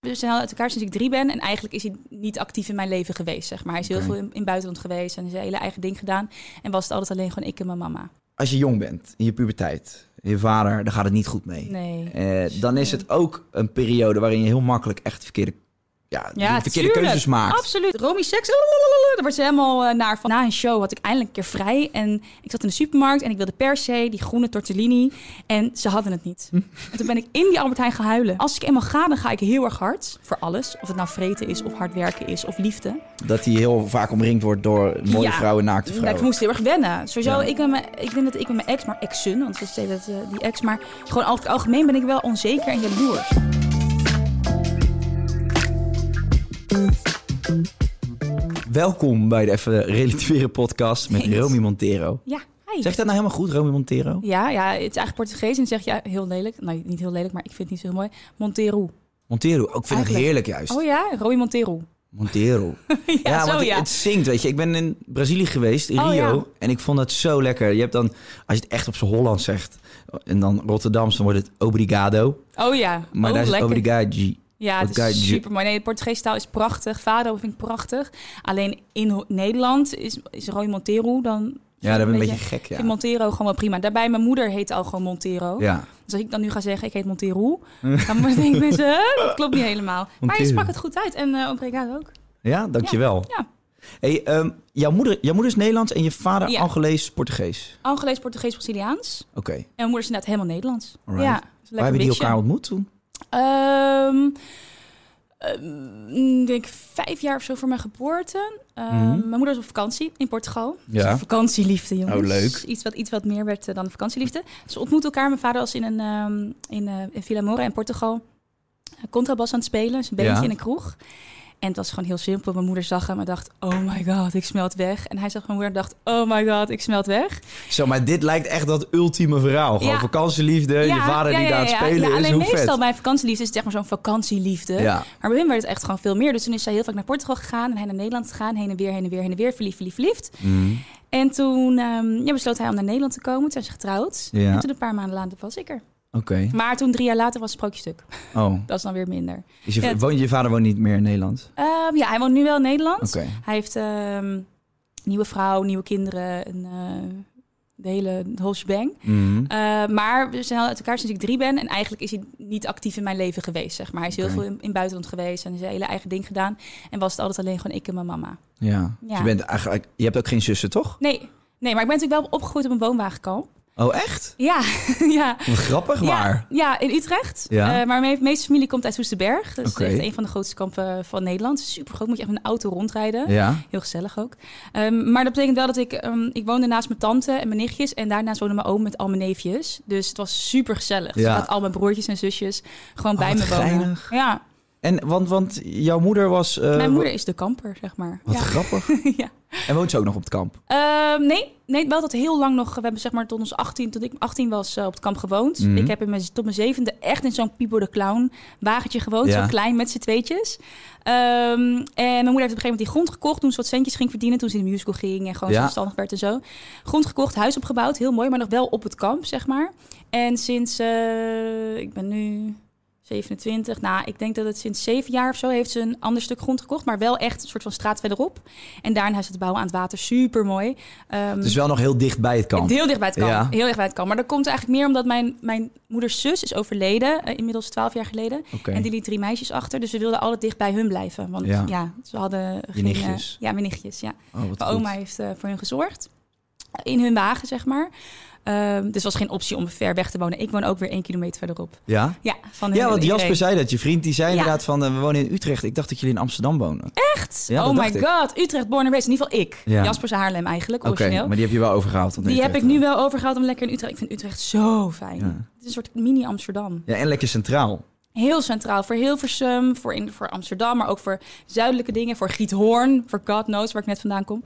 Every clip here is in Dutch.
We zijn al uit elkaar sinds ik drie ben. En eigenlijk is hij niet actief in mijn leven geweest, zeg maar. Hij is heel veel in, in het buitenland geweest en zijn hele eigen ding gedaan. En was het altijd alleen gewoon ik en mijn mama. Als je jong bent, in je puberteit, je vader, daar gaat het niet goed mee. Nee. Eh, dan is het ook een periode waarin je heel makkelijk echt verkeerde, ja, Ja, verkeerde tuurlijk. keuzes maakt. Absoluut. Romy seks, daar wordt ze helemaal eh, naar van. Na een show had ik eindelijk een keer vrij. En ik zat in de supermarkt en ik wilde per se die groene tortellini. En ze hadden het niet. En toen ben ik in die Albert Heijn gaan huilen. Als ik eenmaal ga, dan ga ik heel erg hard. Voor alles. Of het nou vreten is, of hard werken is, of liefde. Dat hij heel vaak omringd wordt door mooie Ja. vrouwen, naakte Ja, vrouwen. ik moest heel erg wennen. Sowieso, Ja. ik, ben mijn, ik denk dat ik met mijn ex, maar exen, want we zeggen dat die ex, maar gewoon over het algemeen ben ik wel onzeker en jaloers. Welkom bij de Even Relativeren podcast met Thanks. Romy Montero. Ja, hi. Zeg je dat nou helemaal goed, Romy Montero? Ja, ja, het is eigenlijk Portugees en dan zeg je ja, heel lelijk. Nou, niet heel lelijk, maar ik vind het niet zo heel mooi. Montero. Montero, ook vind ik heerlijk juist. Oh ja, Roy Montero. Montero. ja, want zo het, ja. het zingt, weet je. Ik ben in Brazilië geweest, in Oh, Rio. ja. En ik vond het zo lekker. Je hebt dan, als je het echt op z'n Hollands zegt... en dan Rotterdams, dan wordt het obrigado. Oh ja, Maar oh, daar is het obrigado. Ja, het is super mooi. Nee, de Portugese taal is prachtig. Fado vind ik prachtig. Alleen in Nederland is, is Roy Montero dan... Ja, dat ik een beetje gek, Ik ja. Montero gewoon wel prima. Daarbij, mijn moeder heet al gewoon Montero. Ja. Dus als ik dan nu ga zeggen, ik heet Montero, dan denken mensen, "Huh? dat klopt niet helemaal. Maar je sprak het goed uit en uh, obrigado ook. Ja, dankjewel. Ja. Hey, ehm, jouw, moeder, jouw moeder is Nederlands en je vader Ja. Angolees, Portugees. Angelees, Portugees, Braziliaans. Oké. En mijn moeder is inderdaad helemaal Nederlands. Alright. Ja, Waar is hebben die elkaar ontmoet toen? Ehm, ehm, ik denk vijf jaar of zo voor mijn geboorte. Ehm, Mhm. Mijn moeder was op vakantie in Portugal. Ja. Dus vakantieliefde, jongens. Oh, leuk. Iets wat, iets wat meer werd eh, dan een vakantieliefde. Ze ontmoetten elkaar. Mijn vader was in, een, ehm, in, eh, in Villa Moura in Portugal. eh, Contrabas aan het spelen, dus een beetje Ja. in een kroeg. En het was gewoon heel simpel. Mijn moeder zag hem en dacht, oh my god, ik smelt weg. En hij zag mijn moeder en dacht, oh my god, ik smelt weg. Zo, maar dit lijkt echt dat ultieme verhaal. Gewoon Ja. vakantieliefde, je vader die daar aan het spelen ja, is. alleen Hoe meestal vet. bij vakantieliefde is het zeg maar zo'n vakantieliefde. Ja. Maar bij hem werd het echt gewoon veel meer. Dus toen is zij heel vaak naar Portugal gegaan en hij naar Nederland gegaan. Heen en weer, heen en weer, heen en weer. Verliefd, verliefd, verliefd. Mhm. En toen ja, besloot hij om naar Nederland te komen. Toen zijn ze getrouwd. Ja. En toen een paar maanden later was ik er. Oké. Maar toen drie jaar later was het sprookjestuk. Oh. Dat is dan weer minder. Dus je, Ja, woont, je vader woont niet meer in Nederland? Ehm, ja, hij woont nu wel in Nederland. Oké. Hij heeft ehm nieuwe vrouw, nieuwe kinderen. En, eh, de hele de whole shebang. Mhm. Uh, maar we zijn al uit elkaar sinds ik drie ben. En eigenlijk is hij niet actief in mijn leven geweest, zeg maar. Hij is heel veel in, in het buitenland geweest en zijn hele eigen ding gedaan. En was het altijd alleen gewoon ik en mijn mama. Ja. Dus. Je, bent eigenlijk, je hebt ook geen zussen, toch? Nee, nee, maar ik ben natuurlijk wel opgegroeid op een woonwagenkamp. Oh, echt? Ja, ja. Wat grappig, waar? Ja, ja, in Utrecht. Ja. Uh, maar mijn meeste familie komt uit Soesterberg. Dat Oké. is echt een van de grootste kampen van Nederland. Super groot, moet je echt met een auto rondrijden. Ja. Heel gezellig ook. Um, maar dat betekent wel dat ik... Um, ik woonde naast mijn tante en mijn nichtjes. En daarnaast woonde mijn oom met al mijn neefjes. Dus het was super gezellig. Dus Ja. ik had al mijn broertjes en zusjes gewoon Oh, bij me wonen. Ja, En, want, want jouw moeder was... eh, mijn moeder is de kamper, zeg maar. Wat ja. grappig. ja. En woont ze ook nog op het kamp? Um, nee, nee, wel dat heel lang nog. We hebben zeg maar tot ons 18, tot ik 18 was uh, op het kamp gewoond. Mhm. Ik heb in mijn, tot mijn zevende echt in zo'n Pipo de Clown wagentje gewoond. Ja. Zo klein met z'n tweetjes. Um, en mijn moeder heeft op een gegeven moment die grond gekocht toen ze wat centjes ging verdienen. Toen ze in de musical ging en gewoon Ja. zelfstandig werd en zo. Grond gekocht, huis opgebouwd. Heel mooi, maar nog wel op het kamp, zeg maar. En sinds, uh, ik ben nu 27. Nou, ik denk dat het sinds zeven jaar of zo heeft ze een ander stuk grond gekocht. Maar wel echt een soort van straat verderop. En daarin is het bouwen aan het water. Super mooi. het is wel nog heel dicht bij het kamp. Heel dicht bij het kamp. Ja. Heel dicht bij het kamp. Maar dat komt eigenlijk meer omdat mijn, mijn moeders zus is overleden. eh, inmiddels twaalf jaar geleden. Oké. En die liet drie meisjes achter. Dus we wilden altijd dicht bij hun blijven. Want ja, Ja. ze hadden geen... eh, nichtjes. ja, mijn nichtjes. Ja. Oh, Mijn oma heeft eh, voor hun gezorgd. In hun wagen, zeg maar. Ehm, dus het was geen optie om ver weg te wonen. Ik woon ook weer één kilometer verderop. Ja? Ja, van Ja, want Jasper zei dat. Je vriend die zei Ja. inderdaad van, eh, we wonen in Utrecht. Ik dacht dat jullie in Amsterdam wonen. Echt? Ja, oh my ik. god. Utrecht, born and raised. In ieder geval ik. Ja. Jasper is Haarlem eigenlijk, Oké, origineel. maar die heb je wel overgehaald. Die heb ik nu wel overgehaald om lekker in Utrecht. Ik vind Utrecht zo fijn. Het is een soort mini-Amsterdam. Ja, en lekker centraal. Heel centraal voor Hilversum, voor, in, voor Amsterdam, maar ook voor zuidelijke dingen. Voor Giethoorn, voor God knows, waar ik net vandaan kom.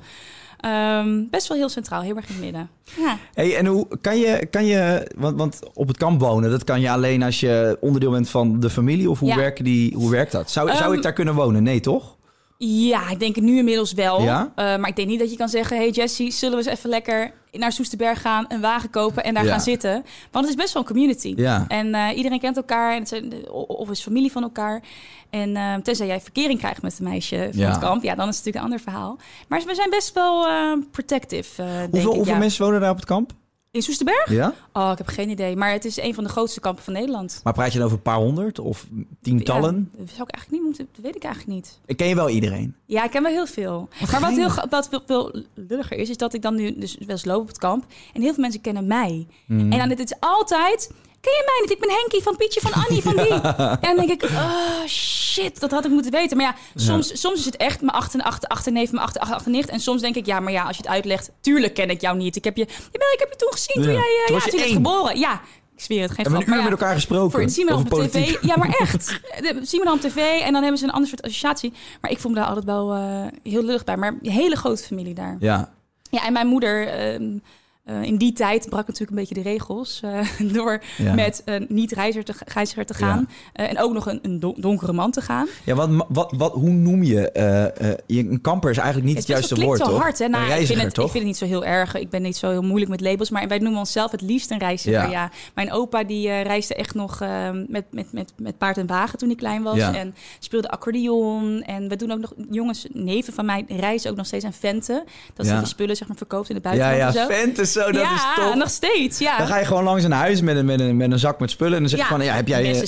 Ehm, best wel heel centraal, heel erg in het midden. Ja. Hey, en hoe kan je, kan je want, want op het kamp wonen, dat kan je alleen als je onderdeel bent van de familie? Of hoe, Ja. werken die, hoe werkt dat? Zou, zou Ehm, ik daar kunnen wonen? Nee, toch? Ja, ik denk het nu inmiddels wel. Ja? Eh, maar ik denk niet dat je kan zeggen... hey Jessie, zullen we eens even lekker naar Soesterberg gaan... een wagen kopen en daar Ja. gaan zitten? Want het is best wel een community. Ja. En eh, iedereen kent elkaar en het zijn, of is familie van elkaar. En eh, tenzij jij verkering krijgt met een meisje van het kamp... ja, dan is het natuurlijk een ander verhaal. Maar we zijn best wel protective, denk Hoeveel, ik. hoeveel mensen wonen daar op het kamp? In Soesterberg? Ja? Oh, ik heb geen idee. Maar het is een van de grootste kampen van Nederland. Maar praat je dan over een paar honderd of tientallen? Ja, dat zou ik eigenlijk niet moeten... Dat weet ik eigenlijk niet. Ik ken je wel iedereen. Ja, ik ken wel heel veel. maar wat, heel, wat veel, veel lulliger is, is dat ik dan nu dus wel eens loop op het kamp. En heel veel mensen kennen mij. Mhm. En dan dit is altijd... Ken je mij niet? Ik ben Henkie van Pietje van Annie van die. en dan denk ik, oh shit, dat had ik moeten weten. Maar ja, soms, soms is het echt mijn achter, achter, achterneef, mijn achter, achter, achternicht. En soms denk ik, ja, maar ja, als je het uitlegt, tuurlijk ken ik jou niet. Ik heb je, jawel, ik heb je toen gezien toen jij, eh, Toen was je toen je één. geboren. Ja, ik zweer het, geen We hebben een uur met elkaar gesproken. voor het zien we op politiek. tv. Ja, maar echt. Zien we dan op tv en dan hebben ze een ander soort associatie. Maar ik voel me daar altijd wel eh, heel lullig bij. Maar een hele grote familie daar. Ja. Ja, en mijn moeder... ehm, eh, in die tijd brak natuurlijk een beetje de regels eh, door Ja. met een niet-reiziger te, reiziger te gaan. Eh, en ook nog een, een don- donkere man te gaan. Ja, wat, wat, wat, hoe noem je, eh, eh. Een kamper is eigenlijk niet het, Het, is- juiste het klinkt woord, zo toch? hard, hè? Nou, ik, vind het, toch? ik vind het niet zo heel erg. Ik ben niet zo heel moeilijk met labels. Maar wij noemen onszelf het liefst een reiziger. Ja. Ja. Mijn opa die eh, reisde echt nog eh, met, met, met, met paard en wagen toen ik klein was. Ja. En speelde accordeon. En we doen ook nog... Jongens, neven van mij reizen ook nog steeds aan Venten. Dat Ja. ze die spullen zeg maar, verkoopt in het ja, buitenland ja, en zo. vent is zo, dat ja, is top. nog steeds. Ja. Dan ga je gewoon langs een huis met een, met een, met een zak met spullen. En dan zeg je Ja, van, ja, heb jij een eh,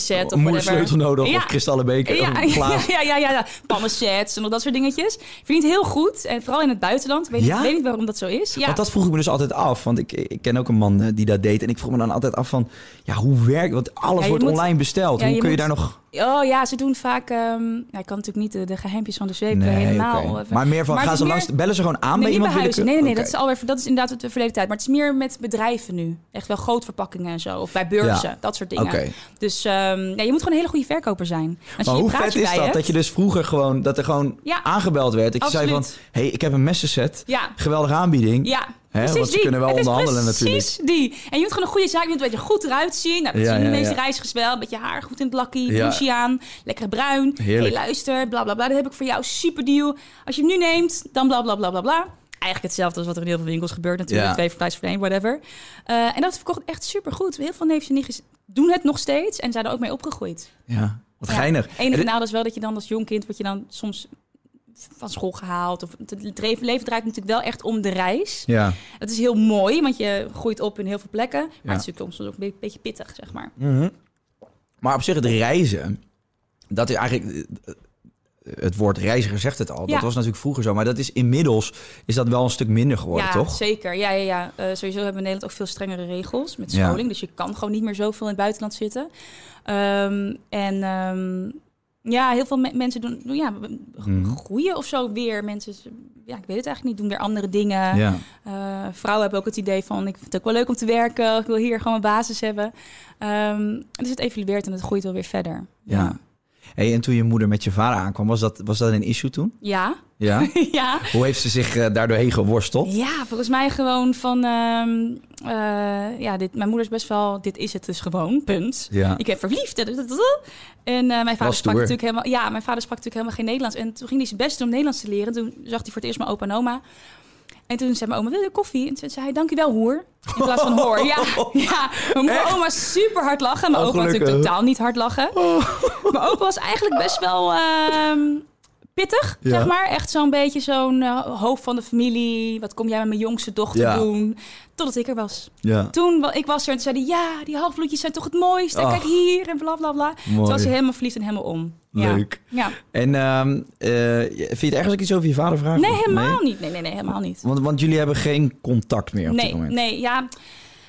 sleutel nodig? Ja. Of kristallen beker? Ja, of een glaas? ja, ja, ja, ja. En al dat soort dingetjes. Ik vind het heel goed. En vooral in het buitenland. Ik weet, niet, weet niet waarom dat zo is. Ja. Want dat vroeg ik me dus altijd af. Want ik, ik ken ook een man eh, die dat deed. En ik vroeg me dan altijd af van... Ja, hoe werkt... Want alles wordt moet- online besteld. Hoe kun je moet- daar nog... Oh ja, ze doen vaak... ehm ja, ik kan natuurlijk niet de, de geheimpjes van de zweep Nee, helemaal... even- Maar meer van, Maar gaan ze langs... Bellen ze gewoon aan Nee, bij iemand? bij huizen. Nee, nee, nee, dat is alweer, dat is inderdaad de verleden tijd. Maar het is meer met bedrijven nu. Echt wel grootverpakkingen en zo. Of bij beurzen, Ja. dat soort dingen. Oké. Dus ehm, ja, je moet gewoon een hele goede verkoper zijn. Als Maar je hoe vet is dat? hebt- Dat je dus vroeger gewoon... Dat er gewoon Ja. aangebeld werd. Dat je zei van... Hey, ik heb een messenset. Ja. Geweldige aanbieding. Ja, Hè, want ze die. kunnen wel Het onderhandelen precies die. En je moet gewoon een goede zaak, je moet een beetje goed eruit zien. Nou, dat Ja, zien de meeste reizigers wel. Een beetje haar goed in het lakkie, blouseje aan, lekker bruin. Heerlijk. Hey, luister, bla bla bla. Dat heb ik voor jou, super deal. Als je hem nu neemt, dan bla bla bla bla bla. Eigenlijk hetzelfde als wat er in heel veel winkels gebeurt natuurlijk. Ja. Twee voor prijs voor één, whatever. Eh, en dat verkocht echt super goed. Heel veel neefjes en nichtjes doen het nog steeds en zijn er ook mee opgegroeid. Ja, wat Ja. geinig. enige En- nadeel is wel dat je dan als jong kind... word je dan soms van school gehaald. Of het leven leven draait natuurlijk wel echt om de reis. Ja. Het is heel mooi, want je groeit op in heel veel plekken. Maar Ja. het is natuurlijk soms ook een be- beetje pittig, zeg maar. Mhm. Maar op zich het reizen, dat is eigenlijk... Het woord reiziger zegt het al. Ja. Dat was natuurlijk vroeger zo. Maar dat is inmiddels is dat wel een stuk minder geworden, ja, toch? zeker. Ja, ja, ja. Eh, sowieso hebben we in Nederland ook veel strengere regels met Ja. scholing. Dus je kan gewoon niet meer zoveel in het buitenland zitten. Ehm, en ehm, ja, heel veel me- mensen doen, ja, Mhm. groeien of zo weer. Mensen, ja, ik weet het eigenlijk niet, doen weer andere dingen. Ja. Eh, vrouwen hebben ook het idee van, ik vind het ook wel leuk om te werken. Ik wil hier gewoon een basis hebben. Ehm, dus het evolueert en het groeit wel weer verder. ja. Hey, en toen je moeder met je vader aankwam, was dat, was dat een issue toen? Ja, Ja. ja. Hoe heeft ze zich uh, daardoorheen geworsteld? Ja, volgens mij gewoon van... ehm, uh, ja, dit, mijn moeder is best wel... Dit is het dus gewoon, punt. Ja. Ik ben verliefd. En uh, mijn vader sprak natuurlijk helemaal... Ja, mijn vader sprak natuurlijk helemaal geen Nederlands. En toen ging hij zijn best doen om Nederlands te leren. Toen zag hij voor het eerst mijn opa en oma. En toen zei mijn oma, wil je koffie? En toen zei hij, dankjewel hoer. In plaats van hoor. Ja, ja. mijn oma super hard lachen. Mijn Oh, opa natuurlijk totaal niet hard lachen. Mijn opa was eigenlijk best wel ehm, pittig, Ja. zeg maar. Echt zo'n beetje zo'n eh, hoofd van de familie. Wat kom jij met mijn jongste dochter Ja. doen? Totdat ik er was. Ja. Toen ik was er en toen zei hij, ja, die halfbloedjes zijn toch het mooiste. Ach. Kijk hier en bla bla bla. Toen was hij helemaal verliefd en helemaal om. Leuk. Ja. En ehm, eh, vind je het ergens ook iets over je vader vragen? Nee, helemaal niet. Nee, nee, nee, helemaal niet. Want, want jullie hebben geen contact meer op dit Nee, moment. nee, ja.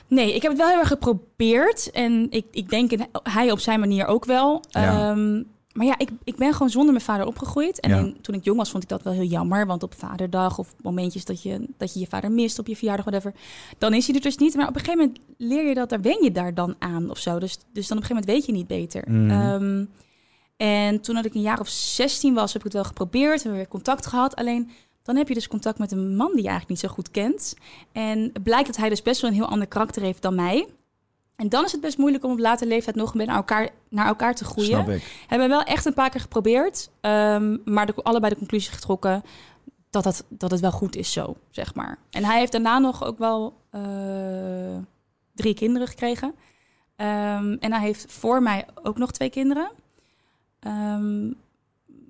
Nee, ik heb het wel heel erg geprobeerd. En ik, ik denk hij op zijn manier ook wel. Ja. Ehm, maar ja, ik, ik ben gewoon zonder mijn vader opgegroeid. En Ja. toen ik jong was, vond ik dat wel heel jammer. Want op vaderdag of momentjes dat je, dat je je vader mist op je verjaardag, whatever. Dan is hij er dus niet. Maar op een gegeven moment leer je dat, daar wen je daar dan aan of zo. Dus, dus dan op een gegeven moment weet je niet beter. Mhm. Ehm, en toen dat ik een jaar of 16 was, heb ik het wel geprobeerd. Hebben we weer contact gehad. Alleen dan heb je dus contact met een man die je eigenlijk niet zo goed kent. En het blijkt dat hij dus best wel een heel ander karakter heeft dan mij. En dan is het best moeilijk om op latere leeftijd nog naar elkaar, naar elkaar te groeien. Snap ik. Hebben we wel echt een paar keer geprobeerd. ehm, maar de, allebei de conclusie getrokken dat, dat, dat het wel goed is zo, zeg maar. En hij heeft daarna nog ook wel eh, drie kinderen gekregen. Ehm, en hij heeft voor mij ook nog twee kinderen. Ehm,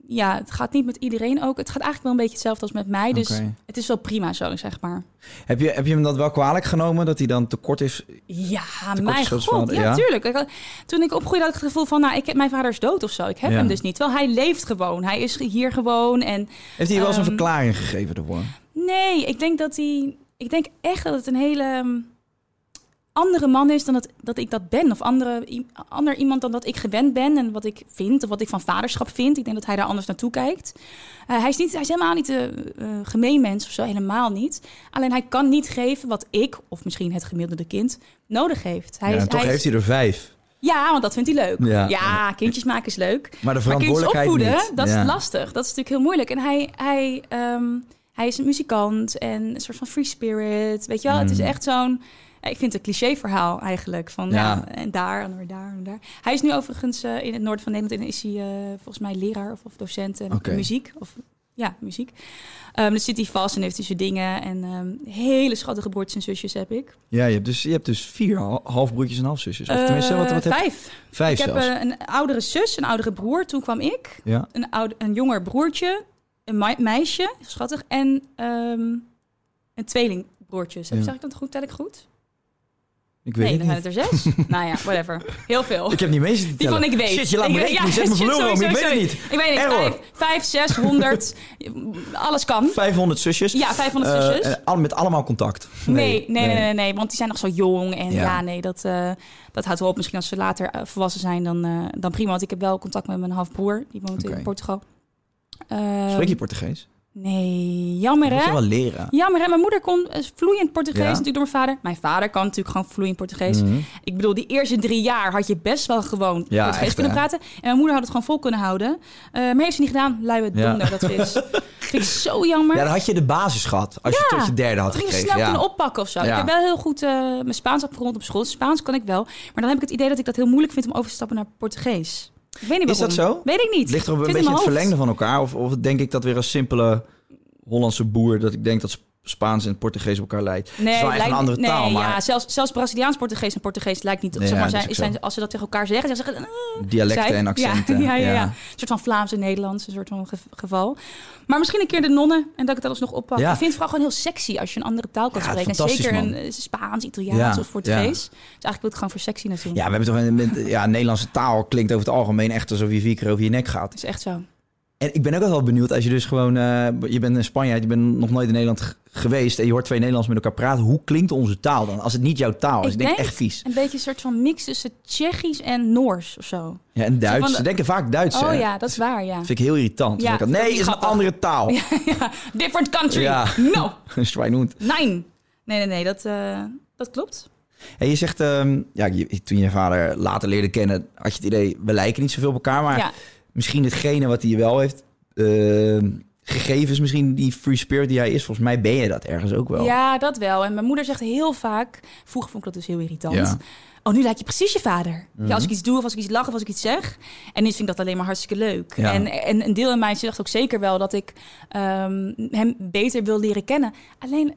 ja, het gaat niet met iedereen ook. Het gaat eigenlijk wel een beetje hetzelfde als met mij. Dus het is wel prima zo, zeg maar. Heb je, heb je hem dat wel kwalijk genomen dat hij dan tekort is? Ja, mijn god. van- Ja, ja? tuurlijk. Ik had- toen ik opgroeide had ik het gevoel van... nou, ik heb, mijn vader is dood of zo. Ik heb Ja. hem dus niet. Terwijl hij leeft gewoon. Hij is hier gewoon. En Heeft hij wel eens een Ehm, verklaring gegeven ervoor? nee, ik denk dat hij... Ik denk echt dat het een hele ehm, andere man is dan dat, dat ik dat ben. Of andere, ander iemand dan dat ik gewend ben. En wat ik vind. Of wat ik van vaderschap vind. Ik denk dat hij daar anders naartoe kijkt. Eh, hij, is niet, hij is helemaal niet een eh, gemeen mens of zo. Helemaal niet. Alleen hij kan niet geven wat ik, of misschien het gemiddelde kind, nodig heeft. Hij ja, is, toch hij heeft hij er vijf. Ja, want dat vindt hij leuk. Ja. Ja, kindjes maken is leuk. Maar de Maar verantwoordelijkheid opvoeden, niet. dat is lastig. Dat is natuurlijk heel moeilijk. En hij, hij, ehm, hij is een muzikant en een soort van free spirit. Weet je wel, het is Mm. echt zo'n... Ik vind het een cliché verhaal eigenlijk. Van ja. Ja. en daar en weer daar en daar. Hij is nu overigens eh, in het noorden van Nederland en is hij eh, volgens mij leraar of, of docent en Oké. muziek. Of, ja, muziek. Ehm dus zit hij vast en heeft hij zijn dingen. En ehm, hele schattige broertjes en zusjes heb ik. Ja, je hebt dus, je hebt dus vier hal- halfbroertjes en halfzusjes. Of tenminste, wat, wat Eh, heb vijf. Vijf ik heb zelfs. eh, een oudere zus, een oudere broer. Toen kwam ik. ja. Een, oude, een jonger broertje. Een mei- meisje, schattig. En ehm, een tweelingbroertjes. Ja. Zeg ik dat goed? Tel ik goed? Ik weet Nee, het dan niet. zijn het er zes. nou ja, whatever. Heel veel. Ik heb niet mee zitten Die van ik weet. Shit, je laat me rekenen. ja, je zet me verloren om. Ik weet het niet. Ik weet niet. Error. Vijf, zes, honderd. alles kan. 500 zusjes. Ja, 500 Eh, zusjes. al- met allemaal contact. Nee, nee, nee, nee, nee, want die zijn nog zo jong. En Ja. ja, nee, dat, eh, dat houdt wel op. Misschien als ze later eh, volwassen zijn, dan, dan prima. Want ik heb wel contact met mijn halfbroer. Die woont in Portugal. Ehm, Spreek je Portugees? Nee, jammer Dat moet hè? je wel leren. Jammer hè? Mijn moeder kon eh, vloeiend Portugees, Ja. natuurlijk door mijn vader. Mijn vader kan natuurlijk gewoon vloeiend Portugees. Mhm. Ik bedoel, die eerste drie jaar had je best wel gewoon Ja, Portugees echt, kunnen hè? praten. En mijn moeder had het gewoon vol kunnen houden. Eh, maar heeft ze niet gedaan. Luie Ja. donder dat ze is. Vind ik zo jammer. Ja, dan had je de basis gehad. Als je tot je derde had Dat ging je gekregen. snel kunnen oppakken of zo. Ik heb wel heel goed eh, mijn Spaans afgerond op school. Spaans kan ik wel. Maar dan heb ik het idee dat ik dat heel moeilijk vind om over te stappen naar Portugees. Ik weet niet Is dat zo? Weet ik niet. Ligt er een beetje het verlengde van elkaar. Of, of denk ik dat weer als simpele Hollandse boer... dat ik denk dat Spaans en Portugees op elkaar lijkt. Nee, het is wel echt lijkt- een andere nee, taal, maar ja, zelfs, zelfs Braziliaans Portugees en Portugees lijkt niet. Nee, zeg maar, zijn, als ze dat tegen elkaar zeggen, zeggen ze... eh, dialecten zij. en accenten. Ja, ja, ja, ja. Een soort van Vlaams en Nederlands, een soort van ge- geval. Maar misschien een keer de nonnen en dat ik het alles nog oppak. Ik vind het vooral gewoon heel sexy als je een andere taal kan spreken. En zeker man. een eh, Spaans, Italiaans of Portugees. Dus eigenlijk wil ik gewoon voor sexy naartoe. Ja, we hebben toch een, ja, Nederlandse taal klinkt over het algemeen echt alsof je vier keer over je nek gaat. Dat is echt zo. En ik ben ook wel benieuwd als je dus gewoon, eh, je bent in Spanje, je bent nog nooit in Nederland geweest en je hoort twee Nederlanders met elkaar praten. Hoe klinkt onze taal dan? Als het niet jouw taal is, Ik denk denk- echt vies. Een beetje een soort van mix tussen Tsjechisch en Noors of zo. Ja, en Duits. de- Ze denken vaak Duits. Oh hè? ja, dat is waar, ja. vind ik heel irritant. Ja, ik, nee, is een andere taal. ja. Different country. Ja. No. Schweinhund. Nee. Nee, nee, nee. Dat, eh, dat klopt. En je zegt, ehm, ja, je- toen je vader later leerde kennen, had je het idee, we lijken niet zoveel op elkaar. Maar Ja. Misschien hetgene wat hij wel heeft ehm, gegeven is misschien die free spirit die hij is. Volgens mij ben je dat ergens ook wel. Ja, dat wel. En mijn moeder zegt heel vaak... Vroeger vond ik dat dus heel irritant. Ja. oh, nu lijkt je precies je vader. Mhm. Ja, als ik iets doe of als ik iets lach of als ik iets zeg. En nu vind ik dat alleen maar hartstikke leuk. Ja. En, en een deel in mij zegt ook zeker wel dat ik ehm, hem beter wil leren kennen. Alleen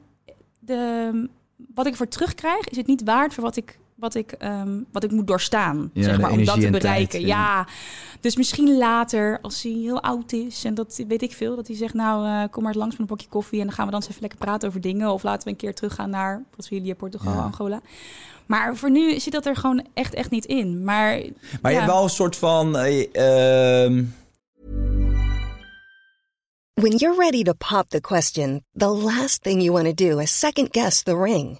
de, wat ik voor terugkrijg, is het niet waard voor wat ik, wat ik, ehm, wat ik moet doorstaan. Ja, zeg maar, om dat te tijd, bereiken. ja. ja. dus misschien later, als hij heel oud is en dat weet ik veel, dat hij zegt: Nou, eh, kom maar eens langs met een bakje koffie en dan gaan we dan eens even lekker praten over dingen. Of laten we een keer teruggaan naar Brazilië, Portugal, Ja. Angola. Maar voor nu zit dat er gewoon echt, echt niet in. Maar, Maar je hebt wel een soort van... eh, ehm, When you're ready to pop the question, the last thing you want to do is second guess the ring.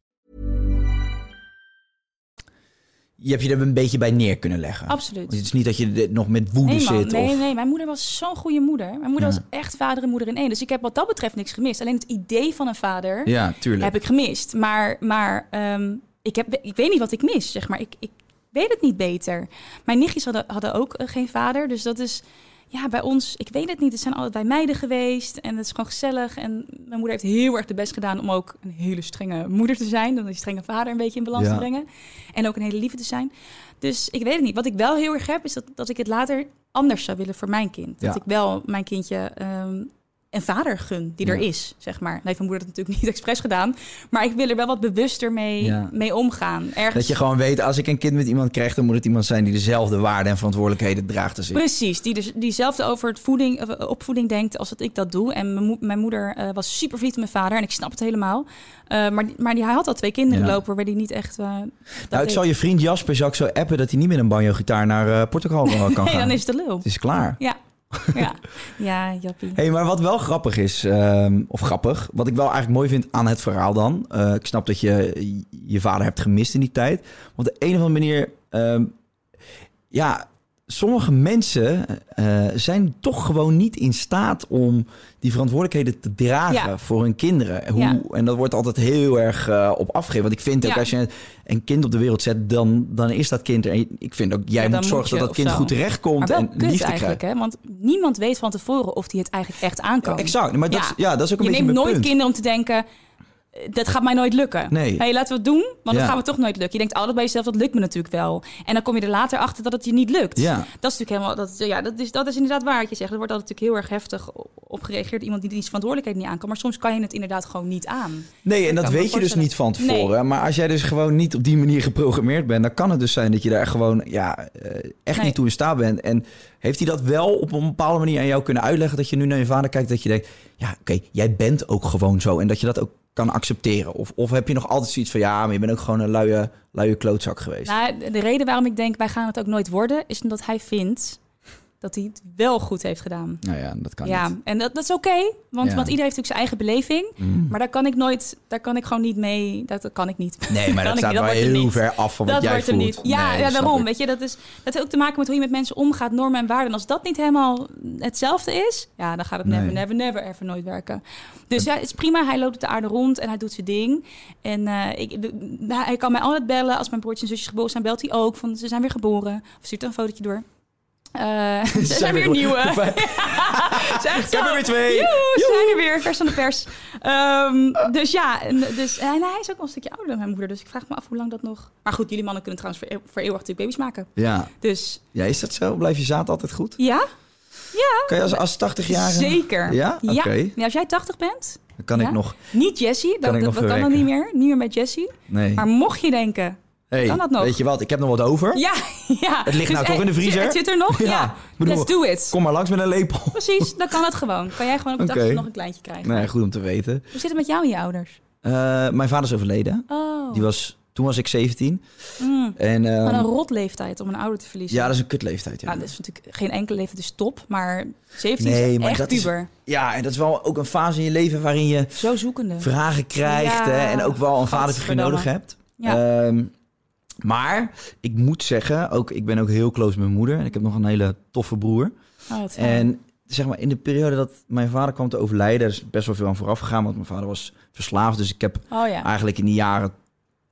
Je hebt je er een beetje bij neer kunnen leggen. Absoluut. Het is niet dat je nog met woede Nee, man. zit. nee, of... nee, mijn moeder was zo'n goede moeder. Mijn moeder Ja. was echt vader en moeder in één. Dus ik heb wat dat betreft niks gemist. Alleen het idee van een vader Ja, tuurlijk. heb ik gemist. Maar, maar ehm, ik, heb, ik weet niet wat ik mis, zeg maar. Ik, ik weet het niet beter. Mijn nichtjes hadden, hadden ook eh, geen vader. Dus dat is, ja, bij ons, ik weet het niet. Het zijn altijd meiden geweest en het is gewoon gezellig. En mijn moeder heeft heel erg de best gedaan om ook een hele strenge moeder te zijn. Dan die strenge vader een beetje in balans Ja. te brengen. En ook een hele lieve te zijn. Dus ik weet het niet. Wat ik wel heel erg heb, is dat, dat ik het later anders zou willen voor mijn kind. Dat ik wel mijn kindje ehm, een vader gun die er Ja. is, zeg maar. Nee, mijn moeder het natuurlijk niet expres gedaan. Maar ik wil er wel wat bewuster mee, Ja. mee omgaan. Ergens... Dat je gewoon weet, als ik een kind met iemand krijg... dan moet het iemand zijn die dezelfde waarden en verantwoordelijkheden draagt als ik. Precies, die dus, diezelfde over het voeding, opvoeding denkt als dat ik dat doe. En mijn, mo- mijn moeder eh, was super verliefd op mijn vader en ik snap het helemaal. Eh, maar die- maar die, hij had al twee kinderen Ja. lopen waar hij niet echt... eh, dat Nou, ik deed. zal je vriend Jasper zou ik zo appen dat hij niet met een banjo-gitaar naar Portugal kan Nee, gaan. dan is het de lul. Het is klaar. Ja, ja, ja, Jappie. hey, maar wat wel grappig is, ehm, of grappig, wat ik wel eigenlijk mooi vind aan het verhaal dan. eh, ik snap dat je je vader hebt gemist in die tijd. Want op de een of andere manier, ehm, ja, sommige mensen eh, zijn toch gewoon niet in staat om die verantwoordelijkheden te dragen Ja. voor hun kinderen. Hoe, Ja. En dat wordt altijd heel erg eh, op afgegeven. Want ik vind ook Ja. als je een kind op de wereld zet, dan, dan is dat kind er. En ik vind ook, jij moet zorgen moet dat je dat kind zo. goed terechtkomt en liefde krijgt. eigenlijk, hè? Want niemand weet van tevoren of hij het eigenlijk echt aan kan. Exact, maar dat, Ja. dat is ook een je beetje neemt nooit punt. kinderen om te denken... Dat gaat mij nooit lukken. Nee. Hey, laten we het doen, want Ja. dat gaat me toch nooit lukken. Je denkt altijd bij jezelf, dat lukt me natuurlijk wel. En dan kom je er later achter dat het je niet lukt. Ja. Dat is natuurlijk helemaal, dat, ja, dat, is, dat is inderdaad waar wat je zegt. Er wordt altijd natuurlijk heel erg heftig op gereageerd. Iemand die die verantwoordelijkheid niet aan kan. Maar soms kan je het inderdaad gewoon niet aan. Nee, en dat weet je dus niet van tevoren. Maar als jij dus gewoon niet op die manier geprogrammeerd bent, dan kan het dus zijn dat je daar gewoon ja, eh, echt Nee. niet toe in staat bent. En heeft hij dat wel op een bepaalde manier aan jou kunnen uitleggen? Dat je nu naar je vader kijkt, dat je denkt, ja, oké, jij bent ook gewoon zo. En dat je dat ook kan accepteren. Of, of heb je nog altijd zoiets van, ja, maar je bent ook gewoon een luie, luie klootzak geweest. Nou, de reden waarom ik denk, wij gaan het ook nooit worden... is omdat hij vindt dat hij het wel goed heeft gedaan. nou ja, dat kan Ja, niet. en dat, dat is oké, want, Ja. want iedereen heeft natuurlijk zijn eigen beleving. Mm. Maar daar kan ik nooit, daar kan ik gewoon niet mee, dat, dat kan ik niet. Nee, maar dat staat wel hem heel niet. ver af van wat dat jij wordt hem voelt. niet. Ja, Nee, ja daarom. Weet je, dat, is, dat heeft ook te maken met hoe je met mensen omgaat, normen en waarden. En als dat niet helemaal hetzelfde is, ja, dan gaat het never, Nee. never, never, ever nooit werken. Dus ja, het is prima. Hij loopt op de aarde rond en hij doet zijn ding. En eh, ik, de- nou, hij kan mij altijd bellen. Als mijn broertjes en zusjes geboren zijn, belt hij ook. Van, ze zijn weer geboren. Of stuurt er een fotootje door. Eh, ze zijn weer nieuwe. Ik heb zo. er weer twee. Zijn er weer, vers van de pers. Ehm, dus ja, dus, en hij is ook wel een stukje ouder dan mijn moeder. Dus ik vraag me af hoe lang dat nog... Maar goed, jullie mannen kunnen trouwens voor, eeuw- voor eeuwig natuurlijk baby's maken. Ja. Dus ja, is dat zo? Blijf je zaad altijd goed? ja, Kan je als, als 80-jarige... zeker. Ja? Oké. Ja, als jij 80 bent, Dan kan Ja? ik nog... niet Jessie, dat, Kan ik dat, nog dat kan dan niet meer. Niet meer met Jessie. Nee. Maar mocht je denken, Hey, kan dat nog? Weet je wat? Ik heb nog wat over. ja, ja. Het ligt nou Dus, toch in de vriezer? Het zit er nog? Ja. Ja, Ik bedoel, let's do it. Kom maar langs met een lepel. Precies, dan kan dat gewoon. Kan jij gewoon op de Oké. 80 nog een kleintje krijgen. Nee, goed om te weten. Hoe zit het met jou en je ouders? Eh, mijn vader is overleden. Oh, Die was, toen was ik 17. mm. En, ehm, Wat een rot leeftijd om een ouder te verliezen. ja, dat is een kutleeftijd. Ja. Nou, dat is natuurlijk geen enkele leeftijd is top, maar 17 Nee, is maar echt dat is- ja, en dat is wel ook een fase in je leven waarin je Zo zoekende. vragen krijgt. Ja, hè, en ook wel een vaderfiguur nodig hebt. Ja. Ehm, maar ik moet zeggen, ook, ik ben ook heel close met mijn moeder. En ik heb nog een hele toffe broer. Oh. En zeg maar, in de periode dat mijn vader kwam te overlijden, er is best wel veel aan vooraf gegaan, want mijn vader was verslaafd. Dus ik heb oh ja. eigenlijk in die jaren